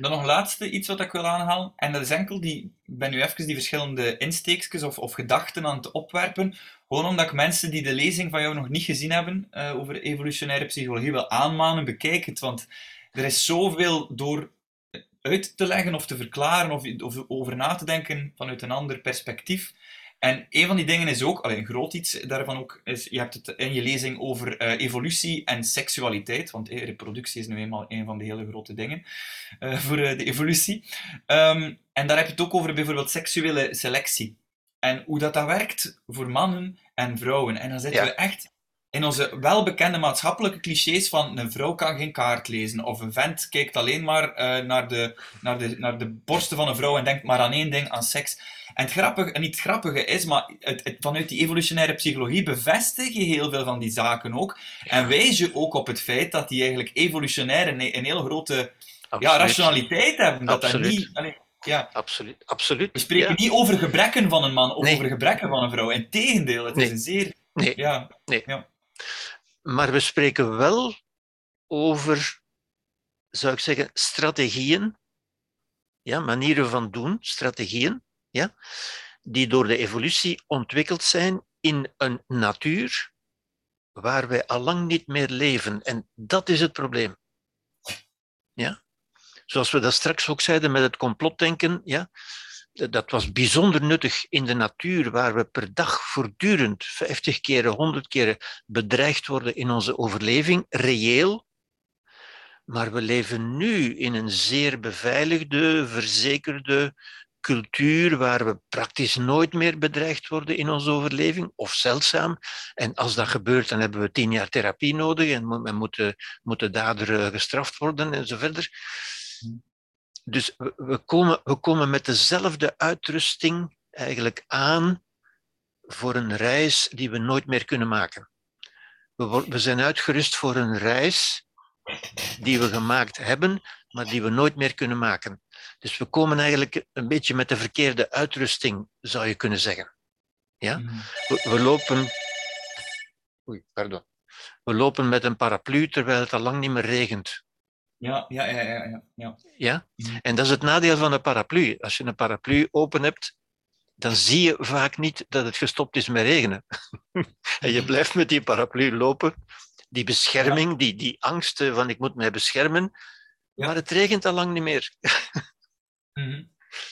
S1: Dan nog laatste iets wat ik wil aanhalen. En dat is enkel die, ben nu even die verschillende insteekjes of, of gedachten aan het opwerpen. Gewoon omdat ik mensen die de lezing van jou nog niet gezien hebben eh, over evolutionaire psychologie wil aanmanen, bekijk het. Want er is zoveel door uit te leggen of te verklaren of, of over na te denken vanuit een ander perspectief. En een van die dingen is ook, een groot iets daarvan ook, is, je hebt het in je lezing over eh, evolutie en seksualiteit, want eh, reproductie is nu eenmaal een van de hele grote dingen eh, voor de evolutie. Ehm, en daar heb je het ook over bijvoorbeeld seksuele selectie. En hoe dat, dat werkt voor mannen en vrouwen. En dan zitten
S2: Ja.
S1: we echt in onze welbekende maatschappelijke clichés van een vrouw kan geen kaart lezen, of een vent kijkt alleen maar eh, naar, de, naar, de, naar de borsten van een vrouw en denkt maar aan één ding, aan seks. En het grappige, en niet het grappige is, maar het, het- vanuit die evolutionaire psychologie bevestig je heel veel van die zaken ook. En wijs je ook op het feit dat die eigenlijk evolutionair een, een hele grote ja, rationaliteit hebben. Dat dat niet, allee, ja,
S2: Absoluut. Absoluut.
S1: we spreken
S2: Ja.
S1: niet over gebrekken van een man of
S2: Nee.
S1: over gebrekken van een vrouw. Integendeel, het is
S2: Nee.
S1: een zeer...
S2: Nee.
S1: Ja,
S2: Maar we spreken wel over, zou ik zeggen, strategieën, ja, manieren van doen, strategieën, ja, die door de evolutie ontwikkeld zijn in een natuur waar wij allang niet meer leven. En dat is het probleem. Ja? Zoals we dat straks ook zeiden met het complotdenken, ja, dat was bijzonder nuttig in de natuur, waar we per dag voortdurend 50 keren, 100 keren bedreigd worden in onze overleving, reëel. Maar we leven nu in een zeer beveiligde, verzekerde cultuur waar we praktisch nooit meer bedreigd worden in onze overleving, of zeldzaam. En als dat gebeurt, dan hebben we tien jaar therapie nodig en we moeten, moeten dader gestraft worden en verder. Dus we, we, komen, we komen met dezelfde uitrusting eigenlijk aan voor een reis die we nooit meer kunnen maken. We, we zijn uitgerust voor een reis die we gemaakt hebben, maar die we nooit meer kunnen maken. Dus we komen eigenlijk een beetje met de verkeerde uitrusting, zou je kunnen zeggen. Ja? Mhm. We, lopen. Oei, pardon. We lopen met een paraplu terwijl het al lang niet meer regent.
S1: Ja, ja, ja, ja. ja.
S2: ja. Mhm. En dat is het nadeel van een paraplu. Als je een paraplu open hebt, dan zie je vaak niet dat het gestopt is met regenen. en je blijft met die paraplu lopen. Die bescherming, die, die angsten van ik moet mij beschermen, maar het regent al lang niet meer. Mhm.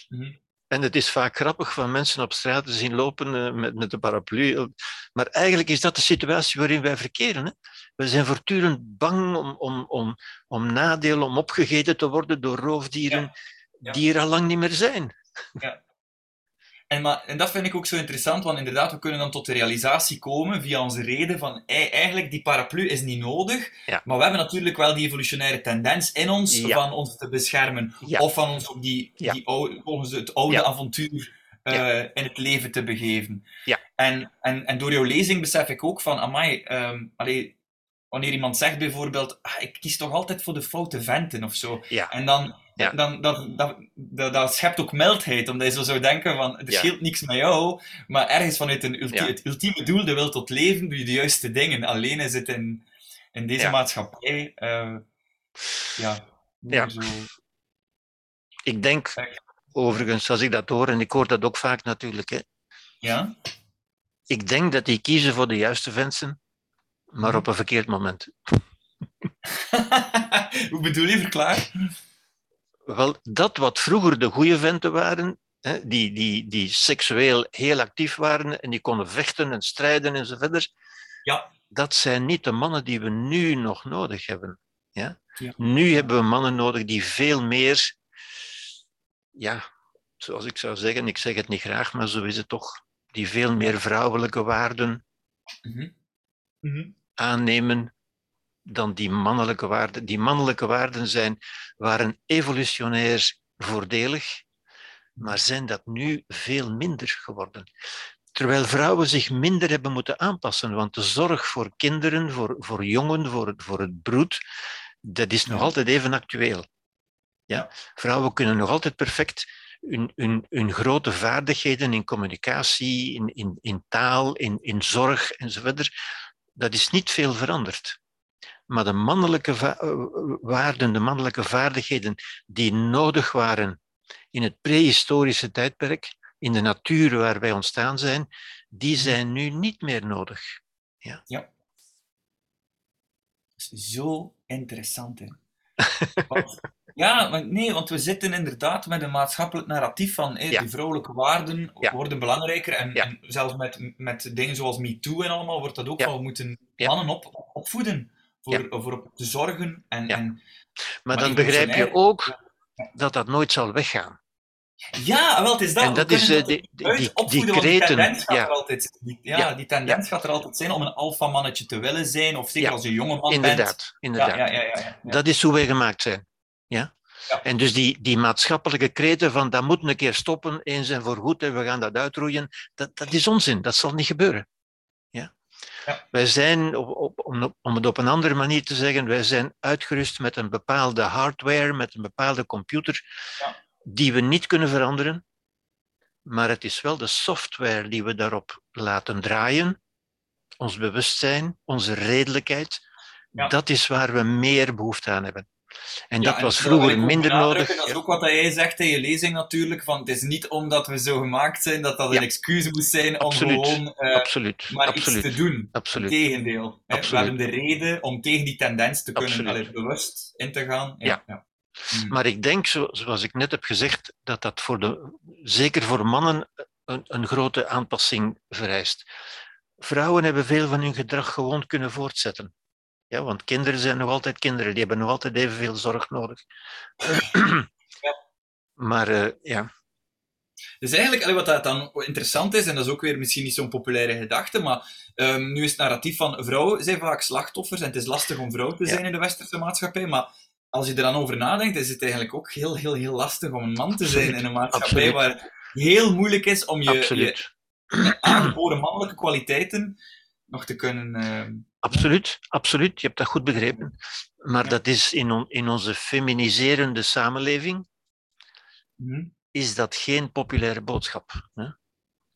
S2: Mhm. En het is vaak grappig van mensen op straat te zien lopen uh, met, met een paraplu. Maar eigenlijk is dat de situatie waarin wij verkeren. Hè? We zijn voortdurend bang om, om, om, om nadelen, om opgegeten te worden door roofdieren die er al lang niet meer zijn.
S1: Ja. En, maar, en dat vind ik ook zo interessant, want inderdaad, we kunnen dan tot de realisatie komen via onze reden van eigenlijk die paraplu is niet nodig, maar we hebben natuurlijk wel die evolutionaire tendens in ons van ons te beschermen of van ons op die, die oude, volgens het oude avontuur uh, in het leven te begeven. En, en, en door jouw lezing besef ik ook van, amai, um, allee, wanneer iemand zegt bijvoorbeeld, ah, ik kies toch altijd voor de foute venten of zo. En dan ja. dan, dat, dat, dat, dat, schept ook mildheid, omdat je zo zou denken van, er scheelt niks met jou, maar ergens vanuit een het ultieme doel, de wil tot leven, doe je de juiste dingen. Alleen is het in, in deze maatschappij, uh, ja,
S2: ja. Zo... Ik denk, overigens, als ik dat hoor, en ik hoor dat ook vaak natuurlijk, hè,
S1: ja?
S2: ik denk dat die kiezen voor de juiste mensen, maar op een verkeerd moment.
S1: Hoe bedoel je, verklaar?
S2: Wel, dat wat vroeger de goede venten waren, hè, die, die, die seksueel heel actief waren en die konden vechten en strijden enzovoort,
S1: ja.
S2: dat zijn niet de mannen die we nu nog nodig hebben. Ja? ja? Nu hebben we mannen nodig die veel meer, ja, zoals ik zou zeggen, ik zeg het niet graag, maar zo is het toch, die veel meer vrouwelijke waarden mm -hmm. Aannemen dan die mannelijke waarden. Die mannelijke waarden zijn, waren evolutionair voordelig, maar zijn dat nu veel minder geworden. Terwijl vrouwen zich minder hebben moeten aanpassen, want de zorg voor kinderen, voor, voor jongen, voor het, voor het broed, dat is nog altijd even actueel. Ja? Vrouwen kunnen nog altijd perfect hun, hun, hun grote vaardigheden in communicatie, in, in, in taal, in, in zorg enzovoort, dat is niet veel veranderd. Maar de mannelijke eh, waarden, de mannelijke vaardigheden die nodig waren in het prehistorische tijdperk, in de natuur waar wij ontstaan zijn, die mhm. zijn nu niet meer nodig. Ja.
S1: ja. Dat is zo interessant, hè. ja, maar nee, want we zitten inderdaad met een maatschappelijk narratief van hey, die vrouwelijke waarden worden belangrijker. En, en, zelfs met, met dingen zoals MeToo en allemaal wordt dat ook van we moeten mannen op, opvoeden voor, voor op te zorgen. En, en,
S2: maar, dan begrijp je ook dat dat nooit zal weggaan.
S1: Ja, wel, het is dat.
S2: En dat is uh, die, die, die.
S1: Die gaat er altijd, die, ja, die tendens gaat er altijd zijn om een alfamannetje te willen zijn, of zeker als je jonge man
S2: inderdaad,
S1: bent.
S2: Inderdaad, ja, ja, ja, Dat is hoe wij gemaakt zijn. Ja? En dus die, die maatschappelijke kreten van dat moet een keer stoppen, eens en voor goed, en we gaan dat uitroeien, dat, dat is onzin, dat zal niet gebeuren. Ja. Wij zijn, op, om, om het op een andere manier te zeggen, wij zijn uitgerust met een bepaalde hardware, met een bepaalde computer, ja. die we niet kunnen veranderen. Maar het is wel de software die we daarop laten draaien, ons bewustzijn, onze redelijkheid. Dat is waar we meer behoefte aan hebben. En dat was vroeger minder nodig.
S1: Dat is ook wat jij zegt in je lezing natuurlijk, van het is niet omdat we zo gemaakt zijn dat dat een excuus moet zijn om gewoon uh,
S2: absoluut.
S1: maar
S2: absoluut.
S1: iets te doen.
S2: Absoluut.
S1: Integendeel. We hebben de reden om tegen die tendens te kunnen allee, bewust in te gaan. Ja. ja.
S2: Hmm. Maar ik denk, zoals ik net heb gezegd, dat dat voor de, zeker voor mannen een, een grote aanpassing vereist. Vrouwen hebben veel van hun gedrag gewoon kunnen voortzetten. Ja, want kinderen zijn nog altijd kinderen, die hebben nog altijd evenveel zorg nodig. Maar uh, ja.
S1: Dus eigenlijk, wat dat dan interessant is, en dat is ook weer misschien niet zo'n populaire gedachte, maar um, nu is het narratief van vrouwen zijn vaak slachtoffers en het is lastig om vrouw te zijn ja. in de westerse maatschappij, maar als je er dan over nadenkt, is het eigenlijk ook heel, heel, heel lastig om een man te zijn in een maatschappij Absoluut. waar het heel moeilijk is om je, je aangeboren mannelijke kwaliteiten nog te kunnen... Uh...
S2: Absoluut, absoluut. Je hebt dat goed begrepen. Maar ja. dat is in, on, in onze feminiserende samenleving, mm-hmm. is dat geen populaire boodschap. Hè?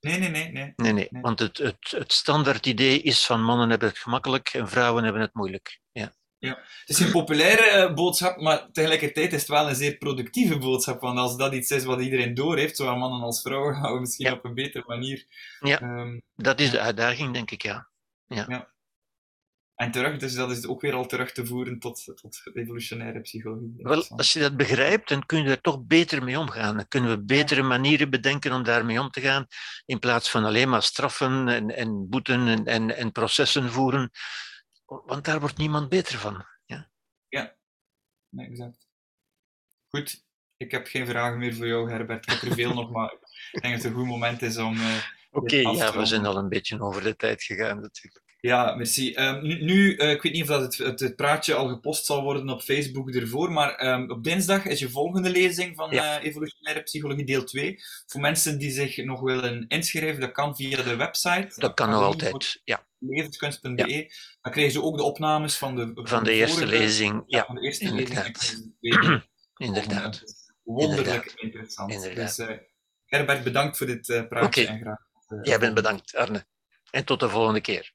S1: Nee, nee, nee, nee.
S2: Nee, nee. Want het, het, het standaard idee is van mannen hebben het gemakkelijk en vrouwen hebben het moeilijk. Ja.
S1: Ja, het is een populaire uh, boodschap, maar tegelijkertijd is het wel een zeer productieve boodschap. Want als dat iets is wat iedereen door heeft, zowel mannen als vrouwen, gaan we misschien ja. op een betere manier.
S2: Ja, um, dat is de uitdaging, denk ik, ja. ja.
S1: ja. En terug, dus dat is ook weer al terug te voeren tot, tot evolutionaire psychologie.
S2: Wel, als je dat begrijpt, dan kun je er toch beter mee omgaan. Dan kunnen we betere manieren bedenken om daarmee om te gaan, in plaats van alleen maar straffen en, en boeten en, en, en processen voeren. Want daar wordt niemand beter van. Ja,
S1: ja. Nee, exact. Goed, ik heb geen vragen meer voor jou, Herbert. Ik heb er veel nog, maar ik denk dat het een goed moment is om. Uh,
S2: Oké, okay, ja, we zijn al een beetje over de tijd gegaan, natuurlijk.
S1: Ja, merci. Um, nu, nu uh, ik weet niet of dat het, het, praatje al gepost zal worden op Facebook ervoor, maar um, op dinsdag is je volgende lezing van ja. uh, Evolutionaire Psychologie deel 2. Voor mensen die zich nog willen inschrijven, dat kan via de website.
S2: Dat kan nog altijd, ja.
S1: Levenskunst.be. Ja. Dan krijgen ze ook de opnames van de,
S2: van, van de, de eerste vorige, lezing. Ja,
S1: van de eerste
S2: inderdaad.
S1: lezing.
S2: inderdaad.
S1: Wonderlijk
S2: inderdaad.
S1: interessant.
S2: Inderdaad.
S1: Dus uh, Herbert, bedankt voor dit praatje
S2: okay.
S1: en graag.
S2: Jij bent bedankt, Arne. En tot de volgende keer.